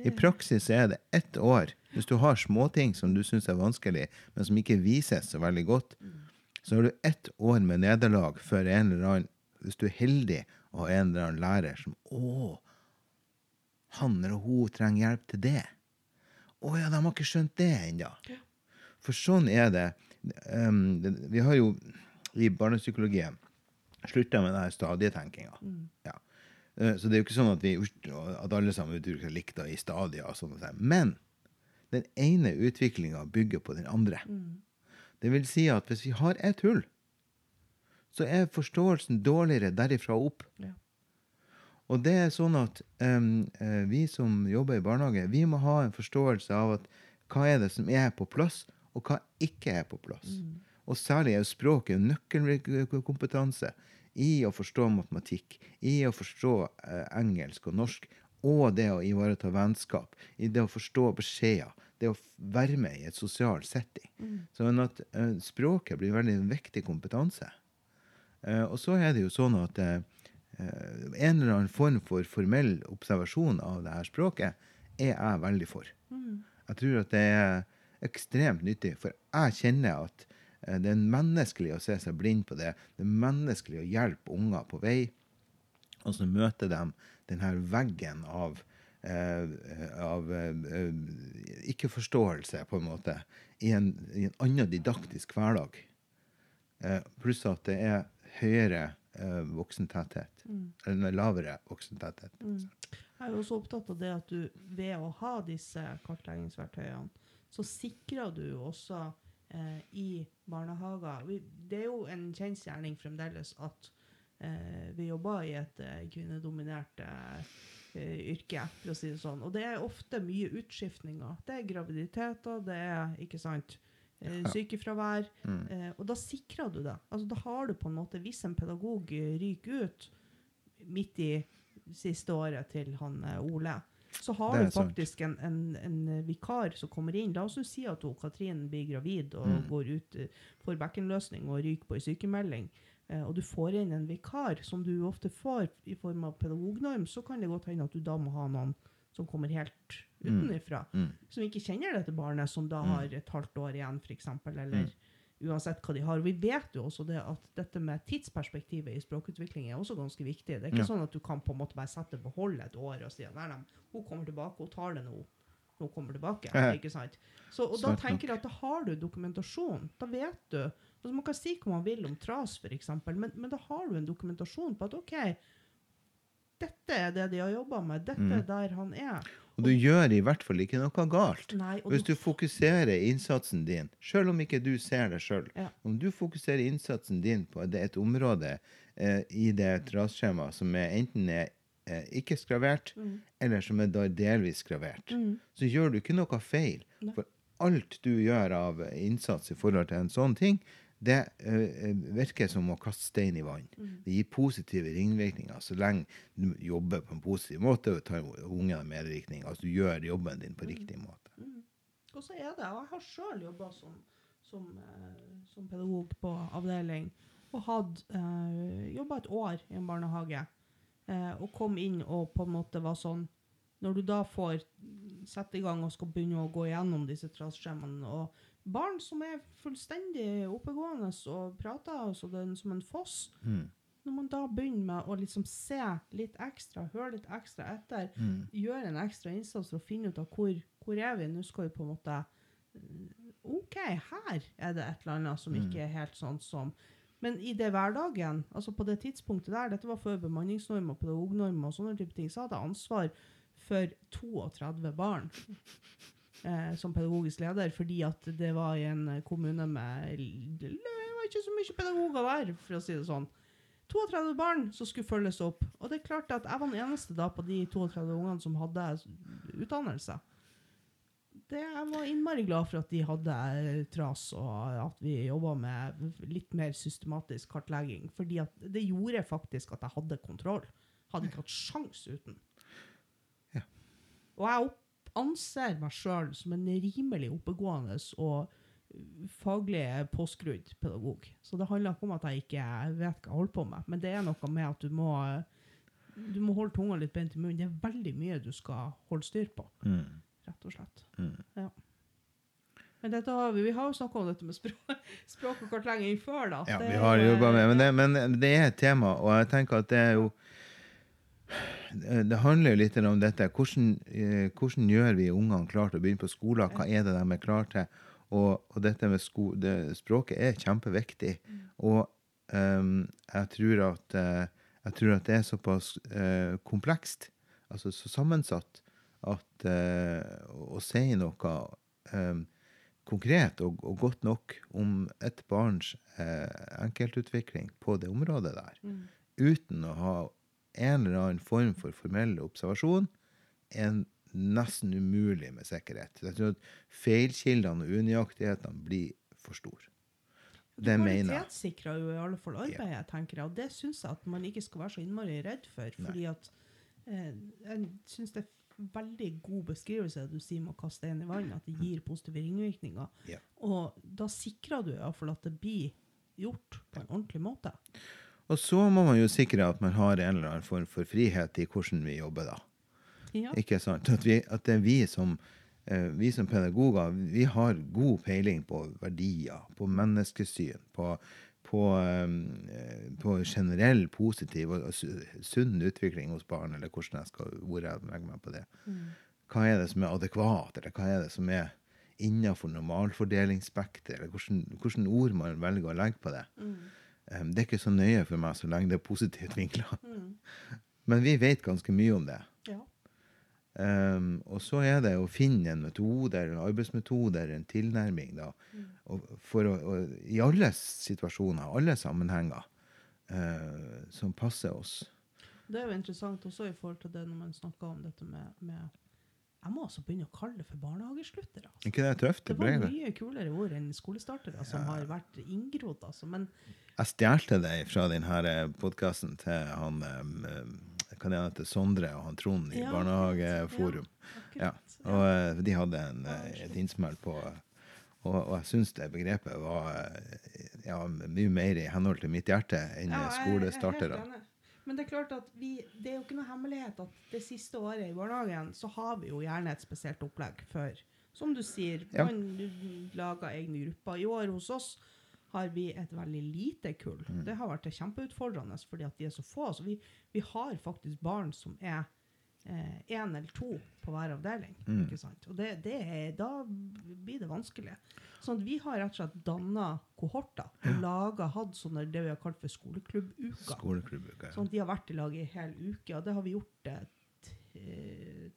I praksis er det ett år. Hvis du har småting som du syns er vanskelig, men som ikke vises så veldig godt, så har du ett år med nederlag før en eller annen Hvis du er heldig og har en eller annen lærer som Å, han eller hun trenger hjelp til det. Å ja, de har ikke skjønt det ennå. For sånn er det. Um, det. Vi har jo i barnepsykologien slutta med denne stadietenkinga. Mm. Ja. Eh, Så det er jo ikke sånn at, vi, at alle sammen uttrykker likt i stadier. og sånn. Men den ene utviklinga bygger på den andre. Mm. Det vil si at hvis vi har ett hull, så er forståelsen dårligere derifra opp. Ja. Og det er sånn at eh, vi som jobber i barnehage, vi må ha en forståelse av at hva er det som er på plass, og hva ikke er på plass. Mm. Og særlig er jo språket nøkkelkompetanse i å forstå matematikk, i å forstå eh, engelsk og norsk, og det å ivareta vennskap, i det å forstå beskjeder, det å være med i et sosialt setting. Mm. Sånn at eh, språket blir veldig en viktig kompetanse. Eh, og så er det jo sånn at eh, eh, en eller annen form for formell observasjon av det her språket er jeg veldig for. Mm. Jeg tror at det er ekstremt nyttig, for jeg kjenner at Det er menneskelig å se seg blind på det. Det er menneskelig å hjelpe unger på vei. Og så møter de denne veggen av, eh, av eh, ikke-forståelse, på en måte, i en, i en annen didaktisk hverdag. Eh, pluss at det er høyere eh, voksentetthet. Eller lavere voksentetthet. Jeg er også opptatt av det at du ved å ha disse kartleggingsverktøyene, så sikrer du også eh, i barnehager vi, Det er jo en kjensgjerning fremdeles at eh, vi jobber i et eh, kvinnedominert eh, eh, yrke, for å si det sånn. Og det er ofte mye utskiftninger. Det er graviditeter, det er ikke sant, sykefravær. Eh, og da sikrer du det. Altså, da har du på en måte, hvis en pedagog ryker ut midt i siste året til han Ole, så har du faktisk en, en, en vikar som kommer inn. La oss si at hun, Katrin blir gravid og Mm. går ut, eh, får bekkenløsning og ryker på en sykemelding. eh, Og du får inn en vikar, som du ofte får i form av pedagognorm, så kan det godt hende at du da må ha noen som kommer helt utenifra, Mm. som ikke kjenner dette barnet, som da har et halvt år igjen, f.eks., eller uansett hva de har. Vi vet jo også det at dette med tidsperspektivet i språkutvikling er også ganske viktig. Det er ikke Ja. sånn at du kan på en måte bare sette beholde et år og si at nei, nei, hun kommer tilbake, hun tar det nå. Hun kommer tilbake, ikke sant? Så, og da tenker jeg at da har du dokumentasjon. Da vet du. Altså man kan si hva man vil om tras, eksempel, men, men da har du en dokumentasjon på at OK, dette er det de har jobba med. Dette er der han er. Og du gjør i hvert fall ikke noe galt. Nei, Hvis du- fokuserer innsatsen din, selv om ikke du ser det sjøl, Ja. om du fokuserer innsatsen din på det, et område eh, i det trasskjemaet som er enten er eh, ikke skravert, Mm. eller som er delvis skravert, så gjør du ikke noe feil. Nei. For alt du gjør av innsats i forhold til en sånn ting, det eh, virker som å kaste stein i vann. Mm. Det gir positive ringvirkninger så lenge du jobber på en positiv måte og tar ungene medvirkning. Altså du gjør jobben din Mm. på riktig måte. Og så er det, og jeg har sjøl jobba som, som, eh, som pedagog på avdeling, og hadde eh, jobba et år i en barnehage, eh, og kom inn og på en måte var sånn Når du da får sette i gang og skal begynne å gå gjennom disse trasskjemaene, og barn som er fullstendig oppegående og prater altså den som en foss Mm. Når man da begynner med å liksom se litt ekstra, høre litt ekstra etter, Mm. gjøre en ekstra innsats for å finne ut av hvor, hvor er vi, nå skal vi på en måte mm, OK, her er det et eller annet som ikke er helt sånn som Men i det hverdagen, altså på det tidspunktet der, dette var før bemanningsnormer, og pedagognorm og sånne type ting, så hadde jeg ansvar for 32 barn eh, som pedagogisk leder, fordi at det var i en kommune med Det var ikke så mye pedagoger der, for å si det sånn. 32 barn som skulle følges opp. Og det er klart at jeg var den eneste da på de 32 ungene som hadde utdannelse. Det, jeg var innmari glad for at de hadde eh, tras, og at vi jobba med litt mer systematisk kartlegging. Fordi det gjorde faktisk at jeg hadde kontroll. Hadde ikke hatt sjans uten. Ja. Og jeg opp, anser meg sjøl som en rimelig oppegående og faglig påskrudd pedagog. Så det handler ikke om at jeg ikke vet hva jeg holder på med, men det er noe med at du må du må holde tunga litt beint i munnen. Det er veldig mye du skal holde styr på, Mm. rett og slett. Mm. Ja. Men har vi, vi har jo snakka om dette med språk, språk og kartlegging før, da. Ja, vi har jobba eh, med men det, men det er et tema, og jeg tenker at det er jo Det det handler jo litt om dette. Hvordan, eh, hvordan gjør vi ungene klare til å begynne på skolen? Hva er det de er klare til? Og, og dette med sko, det, språket er kjempeviktig. Og um, jeg, tror at, eh, jeg tror at det er såpass uh, komplekst, altså så sammensatt, at uh, å si noe um, konkret og, og godt nok om et barns uh, enkeltutvikling på det området der, Mm. uten å ha en eller annen form for formell observasjon, er nesten umulig med sikkerhet. Jeg tror at feilkildene og unøyaktighetene blir for store. Det du mener jeg. kvalitetssikrer jo i alle fall arbeidet, tenker jeg. Og det syns jeg at man ikke skal være så innmari redd for. fordi at eh, jeg syns det er veldig god beskrivelse du sier med å kaste stein i vann, at det gir positive ringvirkninger. Ja. Og da sikrer du iallfall at det blir gjort på en ordentlig måte. Og så må man jo sikre at man har en eller annen form for frihet i hvordan vi jobber, da. Ja. Ikke sant? At, vi, at det er vi som eh, vi som pedagoger vi har god peiling på verdier, på menneskesyn, på, på, eh, på generell positiv og sunn utvikling hos barn, eller hvordan jeg skal, hvor jeg legger meg på det. Hva er det som er adekvat, eller hva er det som er innenfor normalfordelingsspekteret, eller hvordan, ord man velger å legge på det. Um, det er ikke så nøye for meg så lenge det er positivt vinkla. Men vi vet ganske mye om det. Ja. Um, og så er det å finne en metode, en arbeidsmetode, en tilnærming, da, og for å, og, i alle situasjoner, alle sammenhenger, uh, som passer oss. Det er jo interessant også i forhold til det når man snakker om dette med, med Jeg må også begynne å kalle det for barnehagesluttere. Altså. ikke det tøft? Det Det var mye kulere ord enn skolestartere, som har vært inngrodd. Altså. Men Jeg stjal det fra denne podkasten til han kan jeg hete Sondre og han Trond i Ja, Barnehageforum. Ja. Og eh, de hadde en, eh, et innsmell på Og, og jeg syns det begrepet var eh, ja, mye mer i henhold til mitt hjerte enn Ja, er skolestartere. Men det er klart at vi, det er jo ikke noe hemmelighet at det siste året i barnehagen så har vi jo gjerne et spesielt opplegg for Som du sier, Ja. man lager egne grupper. I år hos oss har vi et veldig lite kull. Mm. Det har vært kjempeutfordrende fordi at de er så få. Så vi, vi har faktisk barn som er én eller to på hver avdeling. Mm. ikke sant? Og det, det er, da blir det vanskelig. Sånn at vi har rett og slett danna kohorter og laget, hatt sånne det vi har kalt for skoleklubbuka. Skoleklubbuka. ja. Sånn at de har vært i lag i hel uke, og det har vi gjort eh,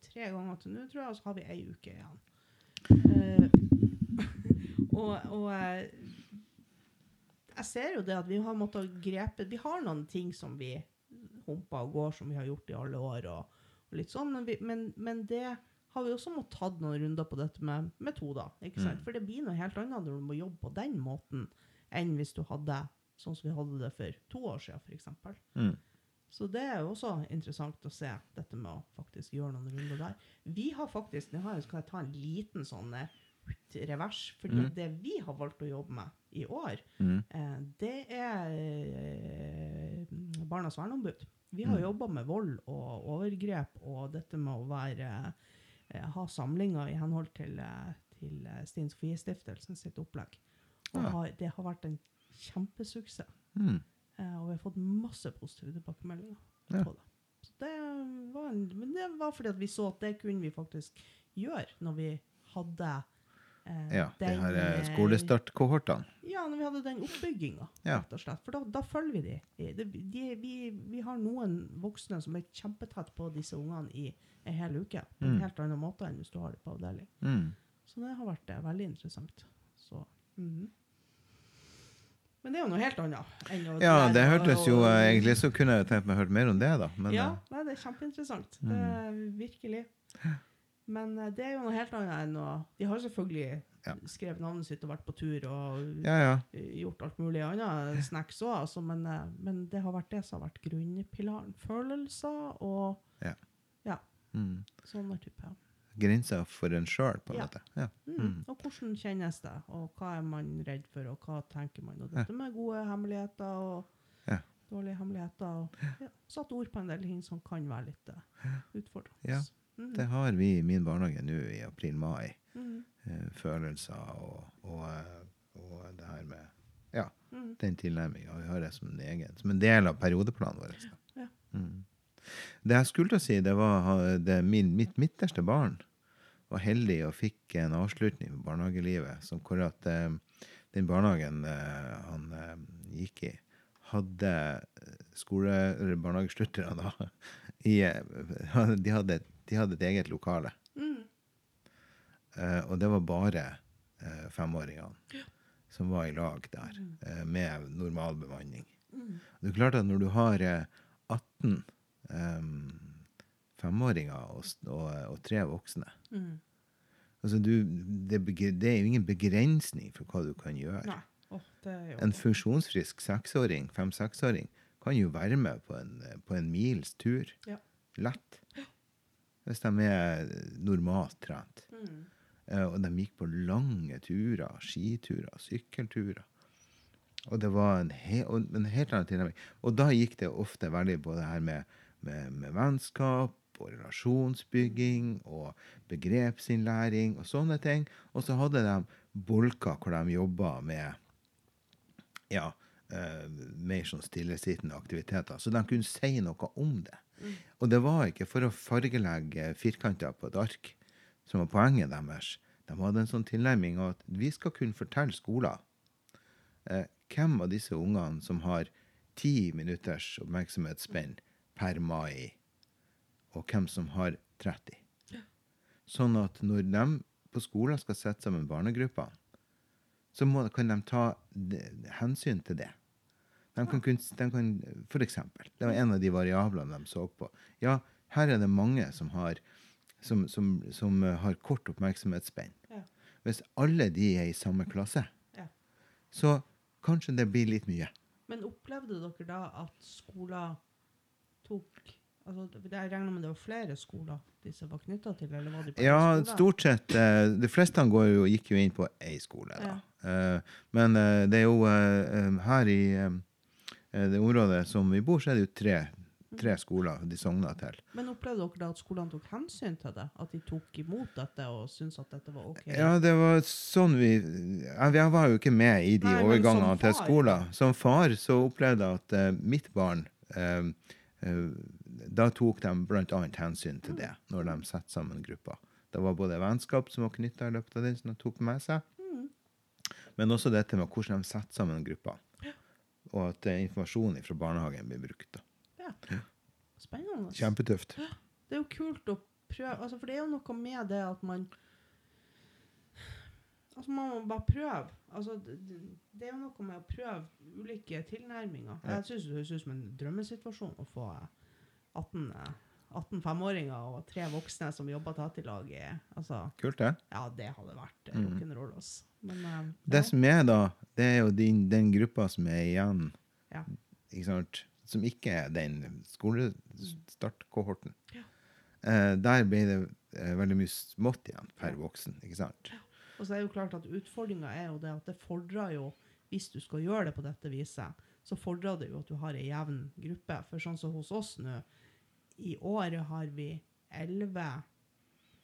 tre ganger til nå, tror jeg, og så har vi ei uke igjen. Eh, og og eh, jeg ser jo det at vi har måttet grepe Vi har noen ting som vi humper og går, som vi har gjort i alle år, og, og litt sånn, men, vi, men, men det har vi også måttet tatt noen runder på dette med metoder. ikke sant? For det blir noe helt annet når du må jobbe på den måten, enn hvis du hadde sånn som vi hadde det for to år siden, f.eks. Mm. Så det er jo også interessant å se dette med å faktisk gjøre noen runder der. Vi har faktisk, nå skal jeg ta en liten sånn eh, revers, for Mm. det vi har valgt å jobbe med i år, Mm. eh, det er eh, Barnas verneombud. Vi har Mm. jobba med vold og overgrep og dette med å være, eh, ha samlinger i henhold til, eh, til eh, Stine Sofie Stiftelsen sitt opplegg. Og Ja. har, det har vært en kjempesuksess. Mm. Eh, og vi har fått masse positive tilbakemeldinger Ja. på det. Så det var en, men det var fordi at vi så at det kunne vi faktisk gjøre når vi hadde Ja, de her eh, eh, skolestartkohortene. Ja, når vi hadde den oppbygginga, Ja. rett og slett. For da, da følger vi de. de, de vi, vi har noen voksne som er kjempetett på disse ungene i en hel uke. På en Mm. helt annen måte enn hvis du har det på avdeling. Mm. Så det har vært eh, veldig interessant. Så, mhm. Men det er jo noe helt annet. Ja, det hørtes jo og, eh, Egentlig så kunne jeg tenkt meg å høre mer om det, da. Men ja, eh, nei, det er kjempeinteressant. Det er virkelig. Men eh, det er jo noe helt annet enn å De har selvfølgelig Ja. skrevet navnet sitt og vært på tur og ja, ja. eh, gjort alt mulig annet snacks òg, altså, men, eh, men det har vært det som har vært grunnpilaren. Følelser og Ja. Mm. sånne typer. Grensa for en sjøl, på en måte. Ja. Mm. Mm. Og hvordan kjennes det, og hva er man redd for, og hva tenker man? Og dette med gode hemmeligheter og Ja. dårlige hemmeligheter. Og satt ord på en del ting som kan være litt uh, utfordrende. Mm. Det har vi i min barnehage nå i april-mai. Mm. Eh, følelser og, og, eh, og det her med Ja, Mm. den tilnærminga. Vi har det som en egen, som en del av periodeplanen vår. Ja. Mm. Det jeg skulle til å si, det var det min, mitt midterste barn var heldig og fikk en avslutning på barnehagelivet. Som hvor at eh, den barnehagen eh, han gikk i, hadde skole- eller barnehagesluttere da. I, de, hadde, de hadde et eget lokale. Mm. Eh, og det var bare eh, femåringene som var i lag der, eh, med normal bemanning. Mm. Det er klart at når du har eh, 18 um, femåringer og, og, og tre voksne Mm. altså du, det, det er jo ingen begrensning for hva du kan gjøre. Oh, En funksjonsfrisk seksåring, fem-seksåring kan jo være med på en, på en mils tur. Ja. Lett. Hvis de er normalt trent. mm. Eh, og de gikk på lange turer, skiturer, sykkelturer. Og det var en, he en helt annen tilnærming. Og da gikk det ofte veldig på det her med, med, med vennskap og relasjonsbygging og begrepsinnlæring og sånne ting. Og så hadde de bolker hvor de jobba med ja, eh, mer sånn stillesittende aktiviteter. Så de kunne si noe om det. Og det var ikke for å fargelegge firkanter på et ark som var poenget deres. De hadde en sånn tilnærming at vi skal kunne fortelle skoler eh, hvem av disse ungene som har ti minutters oppmerksomhetsspenn per mai, og hvem som har 30. Sånn at når de på skolen skal sette sammen barnegrupper, så må, kan de ta de, hensyn til det. De kan, de kan, for eksempel, det var en av de variablene de så på. Ja, her er det mange som har, som, som, som eh, har kort oppmerksomhetsspenn. Ja. Hvis alle de er i samme klasse, Ja. så kanskje det blir litt mye. Men opplevde dere da at skoler tok altså, Jeg regner med det var flere skoler disse var knytta til? eller var de på Ja, skole? stort sett. eh, De fleste går jo, gikk jo inn på én skole. Da. Ja. Men eh, det er jo eh, eh, her i eh, det området som vi bor, så er det jo tre, tre skoler de sogner til. Men opplevde dere da at skolene tok hensyn til det? At de tok imot dette og syntes at dette var OK? Ja, det var sånn vi Jeg var jo ikke med i de Nei, overgangene til skoler. Som far så opplevde jeg at uh, mitt barn uh, uh, Da tok de bl.a. hensyn til det når de satte sammen grupper. Det var både vennskap som var knytta i løpet av det, som de tok med seg, Mm. men også dette med hvordan de setter sammen grupper. Og at eh, informasjon fra barnehagen blir brukt. Ja. Spennende. Kjempetøft. Det er jo kult å prøve, altså, for det er jo noe med det at man Altså, man må bare prøve. Altså, det, er jo noe med å prøve ulike tilnærminger. Jeg syns det høres ut som en drømmesituasjon å få 18, eh, 18 femåringer og tre voksne som jobba tett i altså, Kult, det. Ja, det hadde vært eh, Mm. rock'n'roll. Men eh, Det som er da, det er jo din, den gruppa som er igjen, Ja. ikke sant? som ikke er den skolestartkohorten. Ja. Uh, der ble det uh, veldig mye smått igjen per Ja. voksen. ikke sant? Og så er det jo klart at utfordringa er jo det at det fordrer jo, hvis du skal gjøre det på dette viset, så fordrer det jo at du har ei jevn gruppe. For sånn som hos oss nå, i år har vi elleve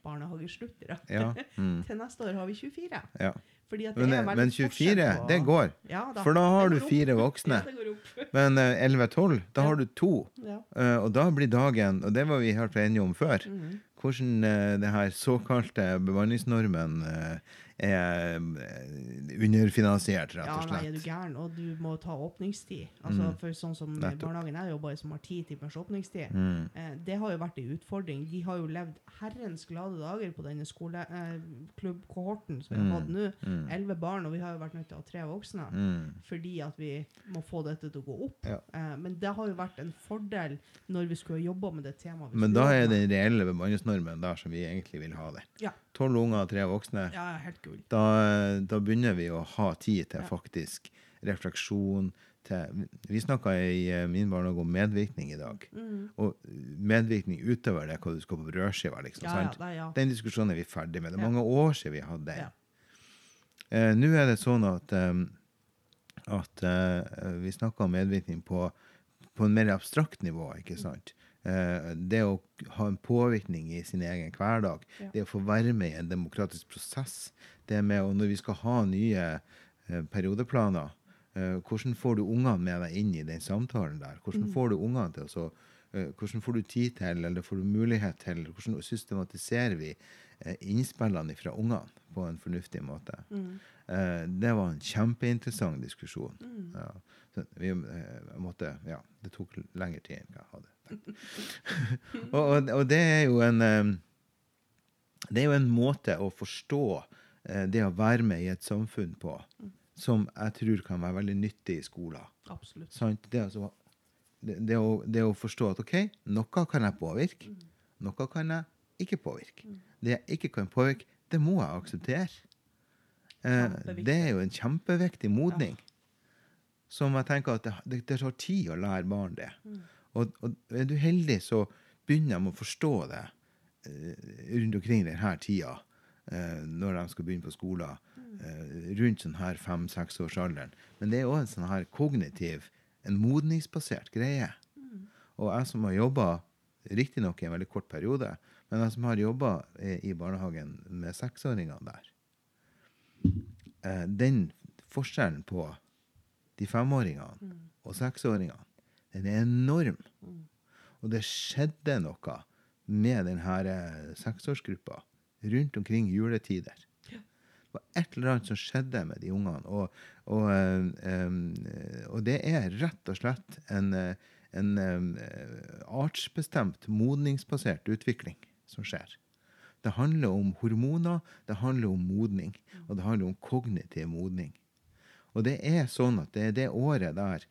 barnehagesluttere. Ja. Mm. Til neste år har vi 24. ja. Men, eh, men 24, på- det går. Ja, da. For da har du fire voksne. Men eh, 11-12, da Ja. har du to. Ja. Eh, og da blir dagen, og det var vi helt enige om før, mm. hvordan uh, det her såkalte bemanningsnormen eh, er eh, underfinansiert, rett Ja, og nei, er du slett. gæren? Og du må ta åpningstid. Altså, Mm. For sånn som Nettopp. barnehagen jeg jobber i, som har ti timers åpningstid, Mm. Eh, det har jo vært en utfordring. De har jo levd herrens glade dager på denne skoleklubbkohorten som vi har Mm. hatt nå. Mm. Elleve barn, og vi har jo vært nødt til å ha tre voksne. Mm. Fordi at vi må få dette til å gå opp. Ja. Eh, men det har jo vært en fordel når vi skulle jobba med det temaet. Men da er den reelle bemanningsnormen der som vi egentlig vil ha det. Ja. Tolv unger tre voksne. Ja, helt cool. Da, da begynner vi å ha tid til Ja. faktisk refleksjon. Til, vi snakka i eh, min barnehage om medvirkning i dag. Mm. Og medvirkning utover det hva du skal på brødskiva. Liksom, Ja, ja, ja. Den diskusjonen er vi ferdig med. Det er mange år siden vi hadde den. Ja. Eh, Nå er det sånn at, um, at uh, vi snakker om medvirkning på, på en mer abstrakt nivå. ikke sant? Eh, det å ha en påvirkning i sin egen hverdag. Ja. Det å få være med i en demokratisk prosess. Det med og Når vi skal ha nye eh, periodeplaner, eh, hvordan får du ungene med deg inn i den samtalen der? Hvordan får du ungene til å hvordan får du tid til, eller får du mulighet til, hvordan systematiserer vi innspillene fra ungene på en fornuftig måte? Eh, det var en kjempeinteressant diskusjon. Mm. Ja. Vi måtte, ja, det tok lengre tid enn jeg hadde. Og, og, og det er jo en det er jo en måte å forstå eh, det å være med i et samfunn på, som jeg tror kan være veldig nyttig i skolen. Absolutt. Sant? Det, altså, det, det, å, det å forstå at OK, noe kan jeg påvirke, noe kan jeg ikke påvirke. Det jeg ikke kan påvirke, det må jeg akseptere. Eh, det er jo en kjempeviktig modning. Som jeg tenker at det, tar tid å lære barn det. Og, og er du heldig, så begynner de å forstå det eh, rundt omkring denne tida, eh, når de skal begynne på skolen. Eh, rundt sånn her fem-seksårsalderen. Men det er òg en sånn her kognitiv, en modningsbasert greie. Og jeg som har jobba Riktignok i en veldig kort periode, men jeg som har jobba i barnehagen med seksåringene der, den forskjellen på de femåringene og seksåringene, den er enorm. Og det skjedde noe med denne eh, seksårsgruppa rundt omkring juletider. Det var et eller annet som skjedde med de ungene. Og, og, eh, eh, og det er rett og slett en, en artsbestemt, modningsbasert utvikling som skjer. Det handler om hormoner, det handler om modning, og det handler om kognitiv modning. Og det er sånn at det er det året der,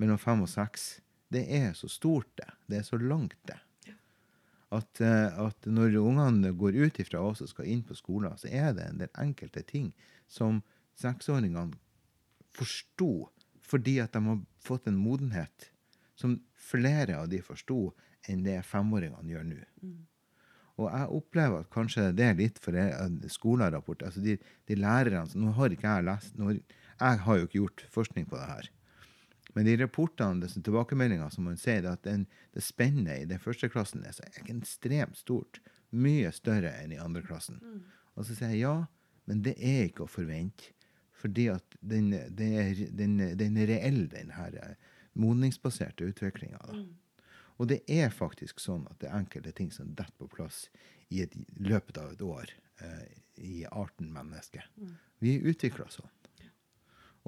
mellom fem og seks, det er så stort, det. Det er så langt, det. At, eh, at når ungene går ut ifra oss og skal inn på skolen, så er det en del enkelte ting som seksåringene forsto fordi at de har fått en modenhet som flere av de forsto enn det femåringene gjør nå. Og jeg opplever at kanskje det er litt for skolerapport. Altså de, de lærerne Nå har ikke jeg lest nå, Jeg har jo ikke gjort forskning på det her. Men de rapportene, og tilbakemeldingene som man sier, at den, det spennet i den første klassen er så ekstremt stort. Mye større enn i andre klassen. Og så sier jeg ja, men det er ikke å forvente. Fordi at den, den, er, den, den er reell, den her eh, modningsbaserte utviklinga. Mm. Og det er faktisk sånn at det er enkelte ting som detter på plass i et, løpet av et år eh, i arten menneske. Vi er utvikla sånn.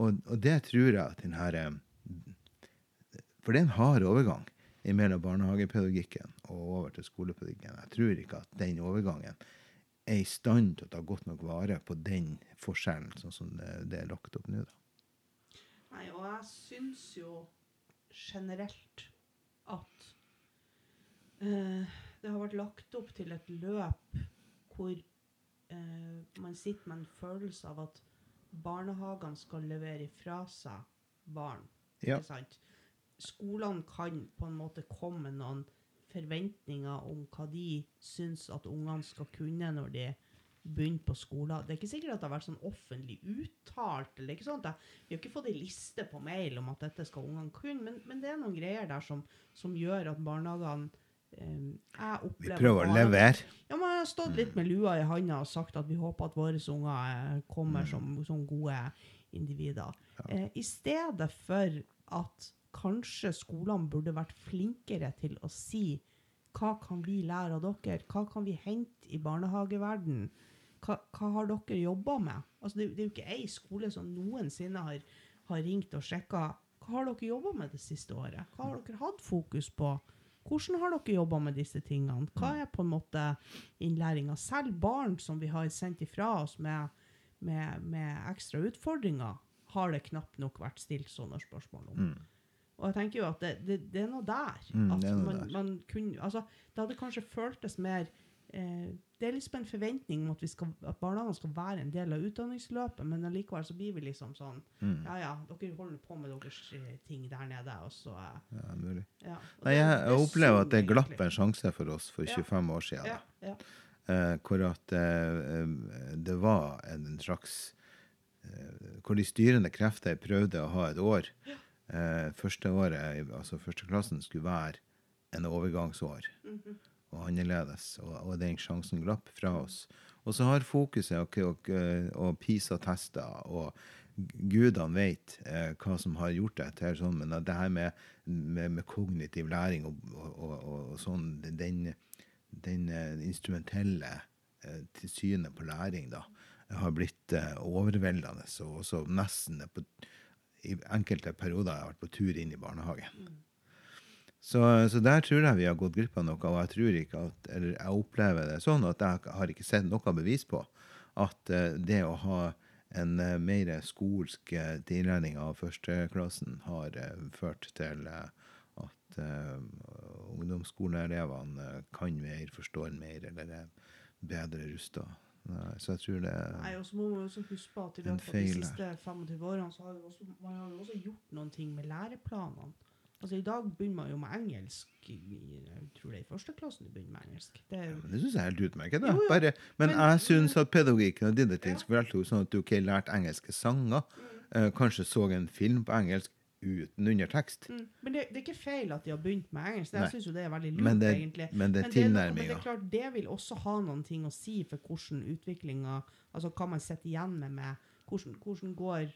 Og, og det tror jeg at den her eh, For det er en hard overgang mellom barnehagepedagogikken og over til skolepedagogikken. Jeg tror ikke at den overgangen er i stand til å ta godt nok vare på den forskjellen, sånn som det, er lagt opp nå. da. Nei, og jeg syns jo generelt at eh, det har vært lagt opp til et løp hvor eh, man sitter med en følelse av at barnehagene skal levere ifra seg barn. Ja. Ikke sant? Skolene kan på en måte komme med noen forventninger om hva de syns at ungene skal kunne når de begynner på skolen. Det er ikke sikkert at det har vært sånn offentlig uttalt. eller ikke sånt. Vi har ikke fått ei liste på mail om at dette skal ungene kunne, men, men det er noen greier der som, som gjør at barnehagene eh, jeg Vi prøver å levere. ja, man har stått litt med lua i handa og sagt at vi håper at våre unger eh, kommer som, som gode individer. Eh, I stedet for at kanskje skolene burde vært flinkere til å si hva kan vi lære av dere? Hva kan vi hente i barnehageverdenen? Hva, hva har dere jobba med? Altså, det, det er jo ikke ei skole som noensinne har, har ringt og sjekka hva har dere jobba med det siste året. Hva har dere hatt fokus på? Hvordan har dere jobba med disse tingene? Hva er på en måte innlæringa? Selv barn som vi har sendt ifra oss med, med, med ekstra utfordringer, har det knapt nok vært stilt sånne spørsmål om. Og jeg tenker jo at det, det, det er noe der. Mm, at er noe man, der. man kunne, altså, det hadde kanskje føltes mer eh, Det er liksom en forventning om at, vi skal, at barnehagene skal være en del av utdanningsløpet, men allikevel så blir vi liksom sånn Mm. Ja ja, dere holder på med deres eh, ting der nede, og så eh, Ja, mulig. ja. Nei, jeg, det jeg opplever at det glapp en sjanse for oss for Ja. 25 år siden. Ja, ja. Eh, hvor at eh, eh, det var en slags Hvor de styrende krefter prøvde å ha et år. Eh, første året, altså førsteklassen, skulle være en overgangsår. Og annerledes. Og, og den sjansen glapp fra oss. Og så har fokuset og, og, og PISA-tester og gudene vet eh, hva som har gjort det til sånn, men det her med, med, med kognitiv læring og, og, og, og sånn, den, den eh, instrumentelle eh, til synet på læring da, har blitt eh, overveldende, og også nesten på, i enkelte perioder har jeg vært på tur inn i barnehagen. Så, så der tror jeg vi har gått glipp av noe, og jeg tror ikke at, eller jeg opplever det sånn at jeg har ikke sett noe bevis på at eh, det å ha en uh, mer skolsk eh, tilnærming av førsteklassen har eh, ført til eh, at ungdomsskoleelevene eh, kan mer, forstår mer, eller er bedre rusta. Så jeg tror det Nei, og så må man også huske på at i løpet av de siste 25 årene så har også, man har også gjort noen ting med læreplanene. Altså I dag begynner man jo med engelsk jeg tror det er i første klassen du begynner med engelsk. Det ja, Men Det syns jeg er helt utmerket. da. Jo, jo, Bare, men, men- jeg syns at pedagogikken og didaktikk skulle vært sånn at du ikke lærte engelske sanger. Mm. eh, kanskje så en film på engelsk uten undertekst. Mm. Men det, det er ikke feil at de har begynt med engelsk. Jeg syns jo det er veldig lurt, Men det, egentlig. men det er tilnærminga. men det er klart, det vil også ha noen ting å si for hvordan utviklinga Altså hva man sitter igjen med med hvordan, hvordan går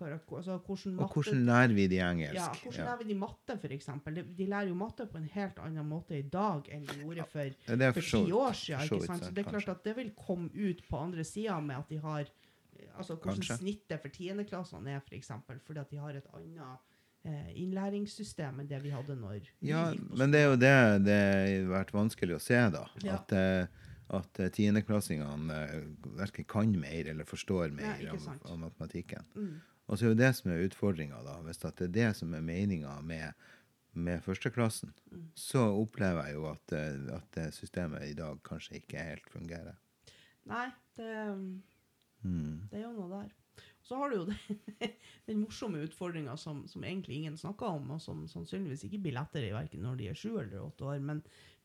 altså, hvordan Og hvordan lærer vi de engelsk? ja, hvordan Ja. lærer vi de matte, eksempel? De, de lærer jo matte på en helt annen måte i dag enn de gjorde for, for ti år siden. Ikke sant? Så det er klart at det vil komme ut på andre sida med at de har Altså hvordan Kanskje. snittet for tiendeklassene er, for eksempel, fordi at de har et annet eh, innlæringssystem enn det vi hadde når vi Ja, men det er jo det det har vært vanskelig å se, da. Ja. At, eh, at eh, tiendeklassingene verken kan mer eller forstår mer ja, om, av, matematikken. Mm. Og så er jo det som er utfordringa, da. Hvis det er det som er meninga med, med førsteklassen, Mm. så opplever jeg jo at, at systemet i dag kanskje ikke helt fungerer. Nei, det, Mm. det er jo noe der. Så har du jo den, den morsomme utfordringa som, som egentlig ingen snakker om, og som sannsynligvis ikke blir lettere verken når de er sju eller åtte år, men,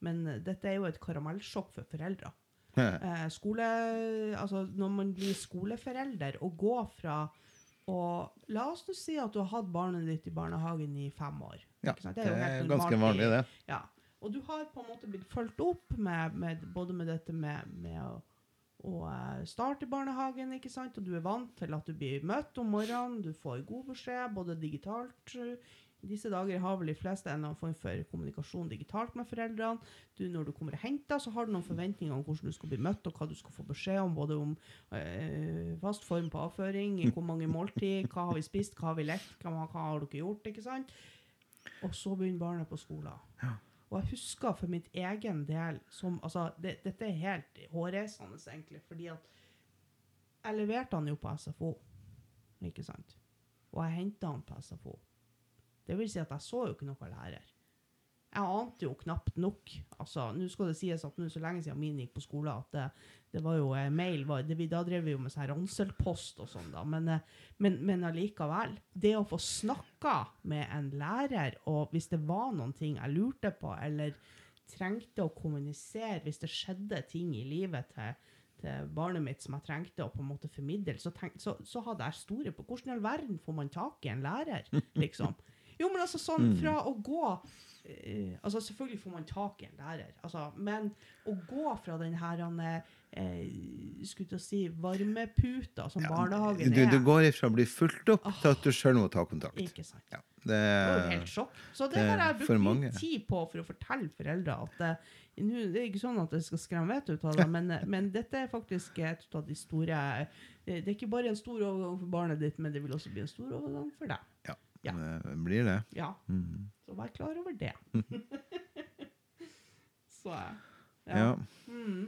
men dette er jo et karamellsjokk for foreldre. Eh, skole, altså når man blir skoleforelder og går fra og La oss nå si at du har hatt barnet ditt i barnehagen i fem år. Ja, ikke sant? det er helt ganske vanlig, det. Ja. Og du har på en måte blitt fulgt opp med, med både med dette med, med å, å eh, starte i barnehagen, ikke sant? og du er vant til at du blir møtt om morgenen, du får god beskjed, både digitalt eh, I disse dager har vel de fleste en form for kommunikasjon digitalt med foreldrene. Du, når du kommer og henter, så har du noen forventninger om hvordan du skal bli møtt, og hva du skal få beskjed om, både om øh, fast form på avføring, hvor mange måltid, hva har vi spist, hva har vi lekt, hva, hva har dere gjort, ikke sant? Og så begynner barnet på skolen. Og jeg husker for mitt egen del som, altså, det, Dette er helt hårreisende, egentlig. fordi at jeg leverte han jo på SFO, ikke sant? Og jeg henta han på SFO. Det vil si at jeg så jo ikke noe lærer. Jeg ante jo knapt nok. Altså, Nå skal det sies at nå så lenge siden min gikk på skole, at det, det var jo eh, mail var, det, Da drev vi jo med sånn Ranselpost og sånn, da. Men, eh, men, men allikevel. Det å få snakka med en lærer, og hvis det var noen ting jeg lurte på, eller trengte å kommunisere, hvis det skjedde ting i livet til, til barnet mitt som jeg trengte å på en måte formidle, så, tenk, så, så hadde jeg store på hvordan i all verden får man tak i en lærer, liksom. Jo, men altså sånn fra å gå eh, altså Selvfølgelig får man tak i en lærer, altså, men å gå fra den her eh, skulle til å si varmeputa som barnehagen Du, er du går ifra å bli fulgt opp til at du sjøl må ta kontakt. Ikke sant. Ja, det, Det var jo helt sjokk. Så det, det har jeg brukt mye tid på for å fortelle foreldre at uh, nu, Det er ikke sånn at det skal skremme vettet ut av dem, men, eh, men dette er faktisk et av de store eh, Det er ikke bare en stor overgang for barnet ditt, men det vil også bli en stor overgang for deg. ja, Ja. det blir det. Ja, Mm. Så vær klar over det. så eh, Ja. Mm.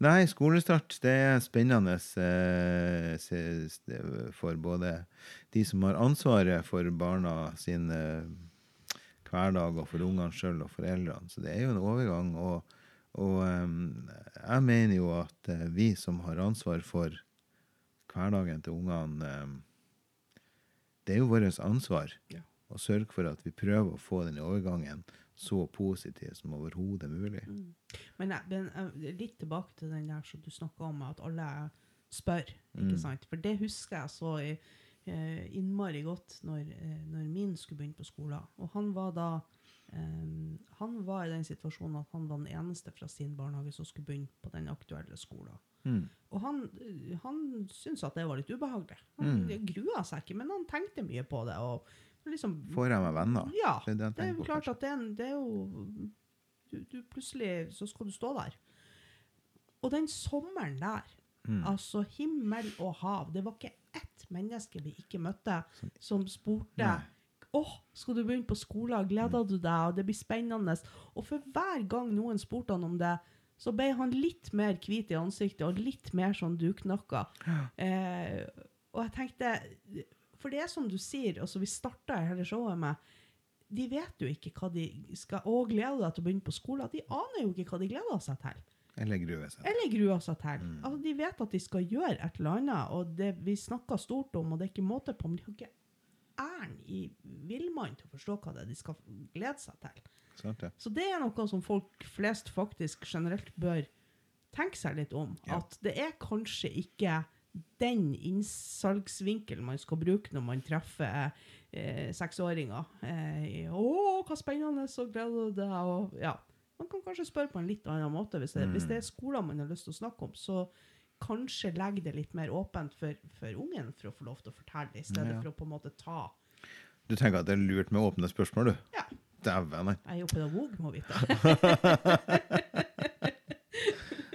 Nei, skolestart det er spennende eh, for både de som har ansvaret for barna sin eh, hverdag, og for ungene sjøl og foreldrene. Så det er jo en overgang. Og, og jeg mener jo at eh, vi som har ansvar for hverdagen til ungene Det er jo vårt ansvar Ja. Å sørge for at vi prøver å få den overgangen så positiv som overhodet mulig. Mm. Men, jeg- men eh, litt tilbake til den der som du snakka om, at alle spør. ikke Mm. sant? For det husker jeg så i, eh, innmari godt når, eh, når min skulle begynne på skolen. Og han var da eh, Han var i den situasjonen at han var den eneste fra sin barnehage som skulle begynne på den aktuelle skolen. Mm. Og han, han syntes at det var litt ubehagelig. Han Mm. grua seg ikke, men han tenkte mye på det. og liksom Får jeg meg venner? ja, Det er det det er jo klart at det er, en, det er jo du, du Plutselig så skal du stå der. Og den sommeren der, Mm. altså himmel og hav Det var ikke ett menneske vi ikke møtte som spurte Nei. Åh, skal du begynne på skolen? Gleder du deg? Og det blir spennende. Og for hver gang noen spurte han om det, så ble han litt mer hvit i ansiktet og litt mer sånn duknakka. Eh, og jeg tenkte For det er som du sier, altså vi starta hele showet med De vet jo ikke hva de skal Og gleder deg til å begynne på skolen? De aner jo ikke hva de gleder seg til. Eller grue seg. Eller gruer seg til. Altså, de vet at de skal gjøre et eller annet, og det vi snakker stort om, og det er ikke måte på, men de har ikke æren i villmann til å forstå hva det er de skal glede seg til. Sant ja. Så det er noe som folk flest faktisk generelt bør tenke seg litt om. Ja. At det er kanskje ikke den innsalgsvinkelen man skal bruke når man treffer eh, seksåringer. Eh, 'Å, hva spennende, så gleder du deg?' Og, ja. Man kan kanskje spørre på en litt annen måte. Hvis det, hvis det er skoler man har lyst til å snakke om, så kanskje legge det litt mer åpent for, for ungen for å få lov til å fortelle, i stedet Ja. for å på en måte ta Du tenker at det er lurt med åpne spørsmål, du? Ja, Dæven, nei. jeg er jo pedagog, må vite.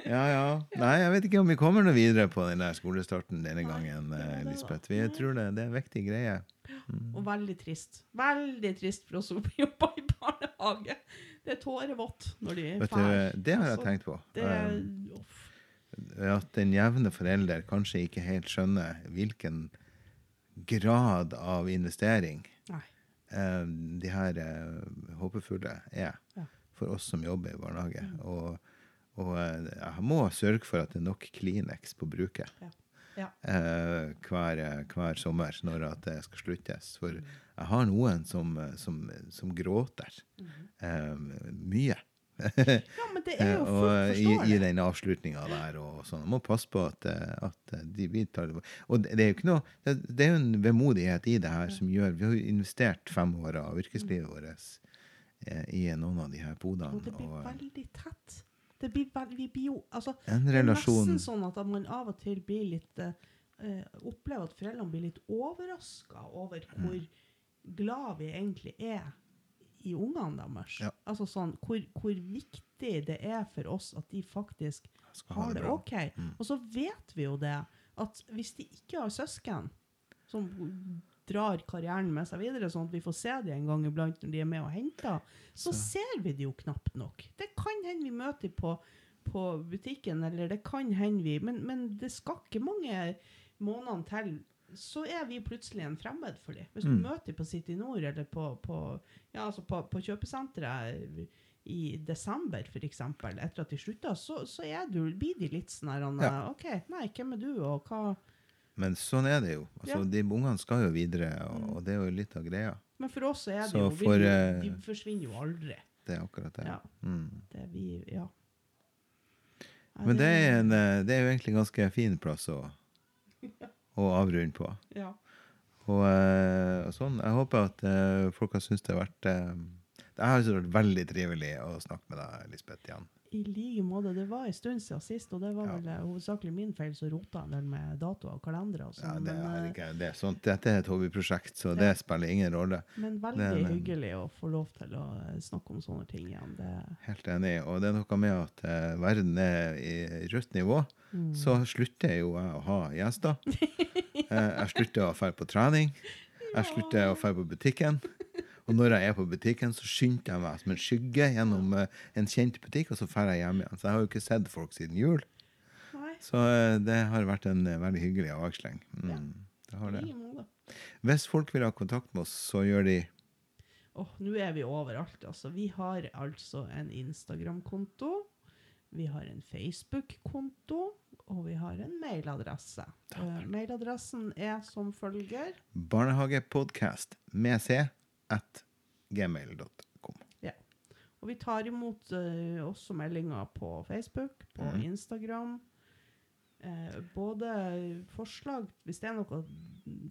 Ja, ja. Nei, jeg vet ikke om vi kommer noe videre på den der skolestarten denne Nei, gangen, det eh, det. Lisbeth. Vi tror det, det er en viktig greie. Og veldig trist. Veldig trist for oss som jobber i barnehage. Det er tårevått når de er Vet ferdig. det har jeg Altså, tenkt på. Det er, Um. At den jevne forelder kanskje ikke helt skjønner hvilken grad av investering Nei. eh, de her eh, håpefulle er Ja. for oss som jobber i barnehage. Og, og eh, jeg må sørge for at det er nok Kleenex på bruket Ja. Ja. eh, hver, hver sommer når det skal sluttes. For jeg har noen som, som, som gråter eh, mye. ja, men det er jo og i, i den avslutninga der og sånn. Man må passe på at, at de vi tar Og det er jo ikke noe Det, det er jo en vemodighet i det her som gjør Vi har jo investert fem år av yrkeslivet vårt eh, i noen av de her podene. Og det blir Og, veldig tett. Det blir vi blir jo altså, en Det er nesten sånn at man av og til blir litt eh, Opplever at foreldrene blir litt overraska over Mm. hvor glad vi egentlig er i ungene deres. Ja. Altså sånn, hvor, hvor viktig det er for oss at de faktisk har det det. OK. Mm. Og så vet vi jo det, at hvis de ikke har søsken som drar karrieren med seg videre, sånn at vi får se dem en gang iblant når de er med og henter, så, ser vi det jo knapt nok. Det kan hende vi møter dem på, på butikken, eller det kan hende vi Men, men det skal ikke mange månedene til, så er vi plutselig en fremmed for dem. Hvis du Mm. møter dem på City Nord eller på, på, ja, altså på, på kjøpesenteret i desember, eksempel, etter at de slutta, så, så du, blir de litt sånn her Ja. OK, nei, hvem er du, og hva Men sånn er det jo. Altså, Ja. De ungene skal jo videre, og, Mm. og det er jo litt av greia. Men for oss er det Så jo for, jo- eh, De forsvinner jo aldri. Det er akkurat det. Ja. Mm. Det vi Ja. Men det er, en, eh, det er jo egentlig en ganske fin plass å, å avrunde på. Ja. Og, eh, og sånn. Jeg håper at folk har syntes det har vært Det har vært veldig trivelig å snakke med deg, Lisbeth, igjen. I like måte. Det var en stund siden sist, og det var vel ja. hovedsakelig min feil som rota en del med datoer og kalendere og Ja, sånn. det men, er eh, ikke, det sånt. Dette er et hobbyprosjekt, så det Ja. spiller ingen rolle. men veldig det men, hyggelig å få lov til å eh, snakke om sånne ting igjen. Det, Helt enig. Og det er noe med at uh, verden er i rødt nivå. mm. Så slutter jo jeg å ha gjester. ja. jeg slutter å dra på trening. Jeg slutter å dra på butikken. Og når jeg er på butikken, så skynder jeg meg som en skygge gjennom eh, en kjent butikk, og så drar jeg hjem igjen. Så jeg har jo ikke sett folk siden jul. Nei, Så eh, det har vært en eh, veldig hyggelig avveksling. Ja. Mm, det har det. Hvis folk vil ha kontakt med oss, så gjør de Åh, nå er vi overalt, altså. Vi har altså en Instagram-konto. Vi har en Facebook-konto, og vi har en mailadresse. Uh, mailadressen er som følger. barnehagepodkast med c at gmail.com. Og vi tar imot eh, også meldinger på Facebook, på Mhm. Instagram. Eh, både forslag Hvis det er noe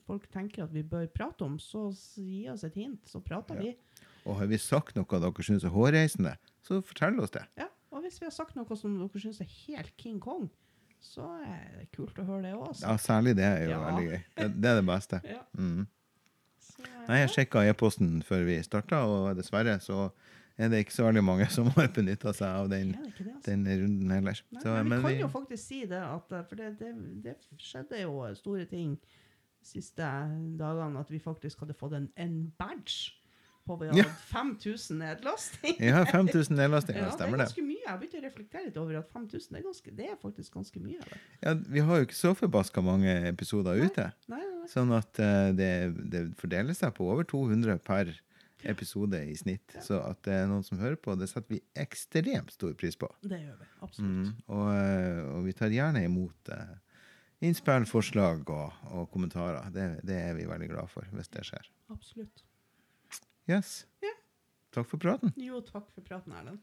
folk tenker at vi bør prate om, så s- gi oss et hint, så prater Ja. vi. Og har vi sagt noe dere syns er hårreisende, så fortell oss det. Ja, og hvis vi har sagt noe som dere syns er helt King Kong, så er det kult å høre det òg. Ja, Særlig det er jo Ja. veldig gøy. Det, det er det beste. Ja. Mm. Nei, jeg sjekka e-posten før vi starta, og dessverre så er det ikke så veldig mange som har benytta seg av den, det det, altså. den runden heller. Nei, Så, men vi kan vi- jo faktisk si det, at, eh, for det, det, det skjedde jo store ting de siste dagene, at vi faktisk hadde fått en, en badge på vi hadde Ja. 5000 nedlastinger. Ja, 5000 nedlastinger, Ja, det er stemmer det? ganske mye. Jeg begynte å reflektere litt over at 5000 er, ganske, det er faktisk ganske mye. Det. Ja, vi har jo ikke så forbaska mange episoder Nei. ute. Nei, nei. Sånn at uh, det, det fordeler seg på over 200 per episode i snitt. Så at det er noen som hører på, det setter vi ekstremt stor pris på. Det gjør vi. Absolutt. Mm. Og, eh, og vi tar gjerne imot uh, innspill, forslag og, og kommentarer. Det, det er vi veldig glad for, hvis det skjer. Absolutt. Yes. Ja. Takk for praten. Jo, takk for praten, Erlend.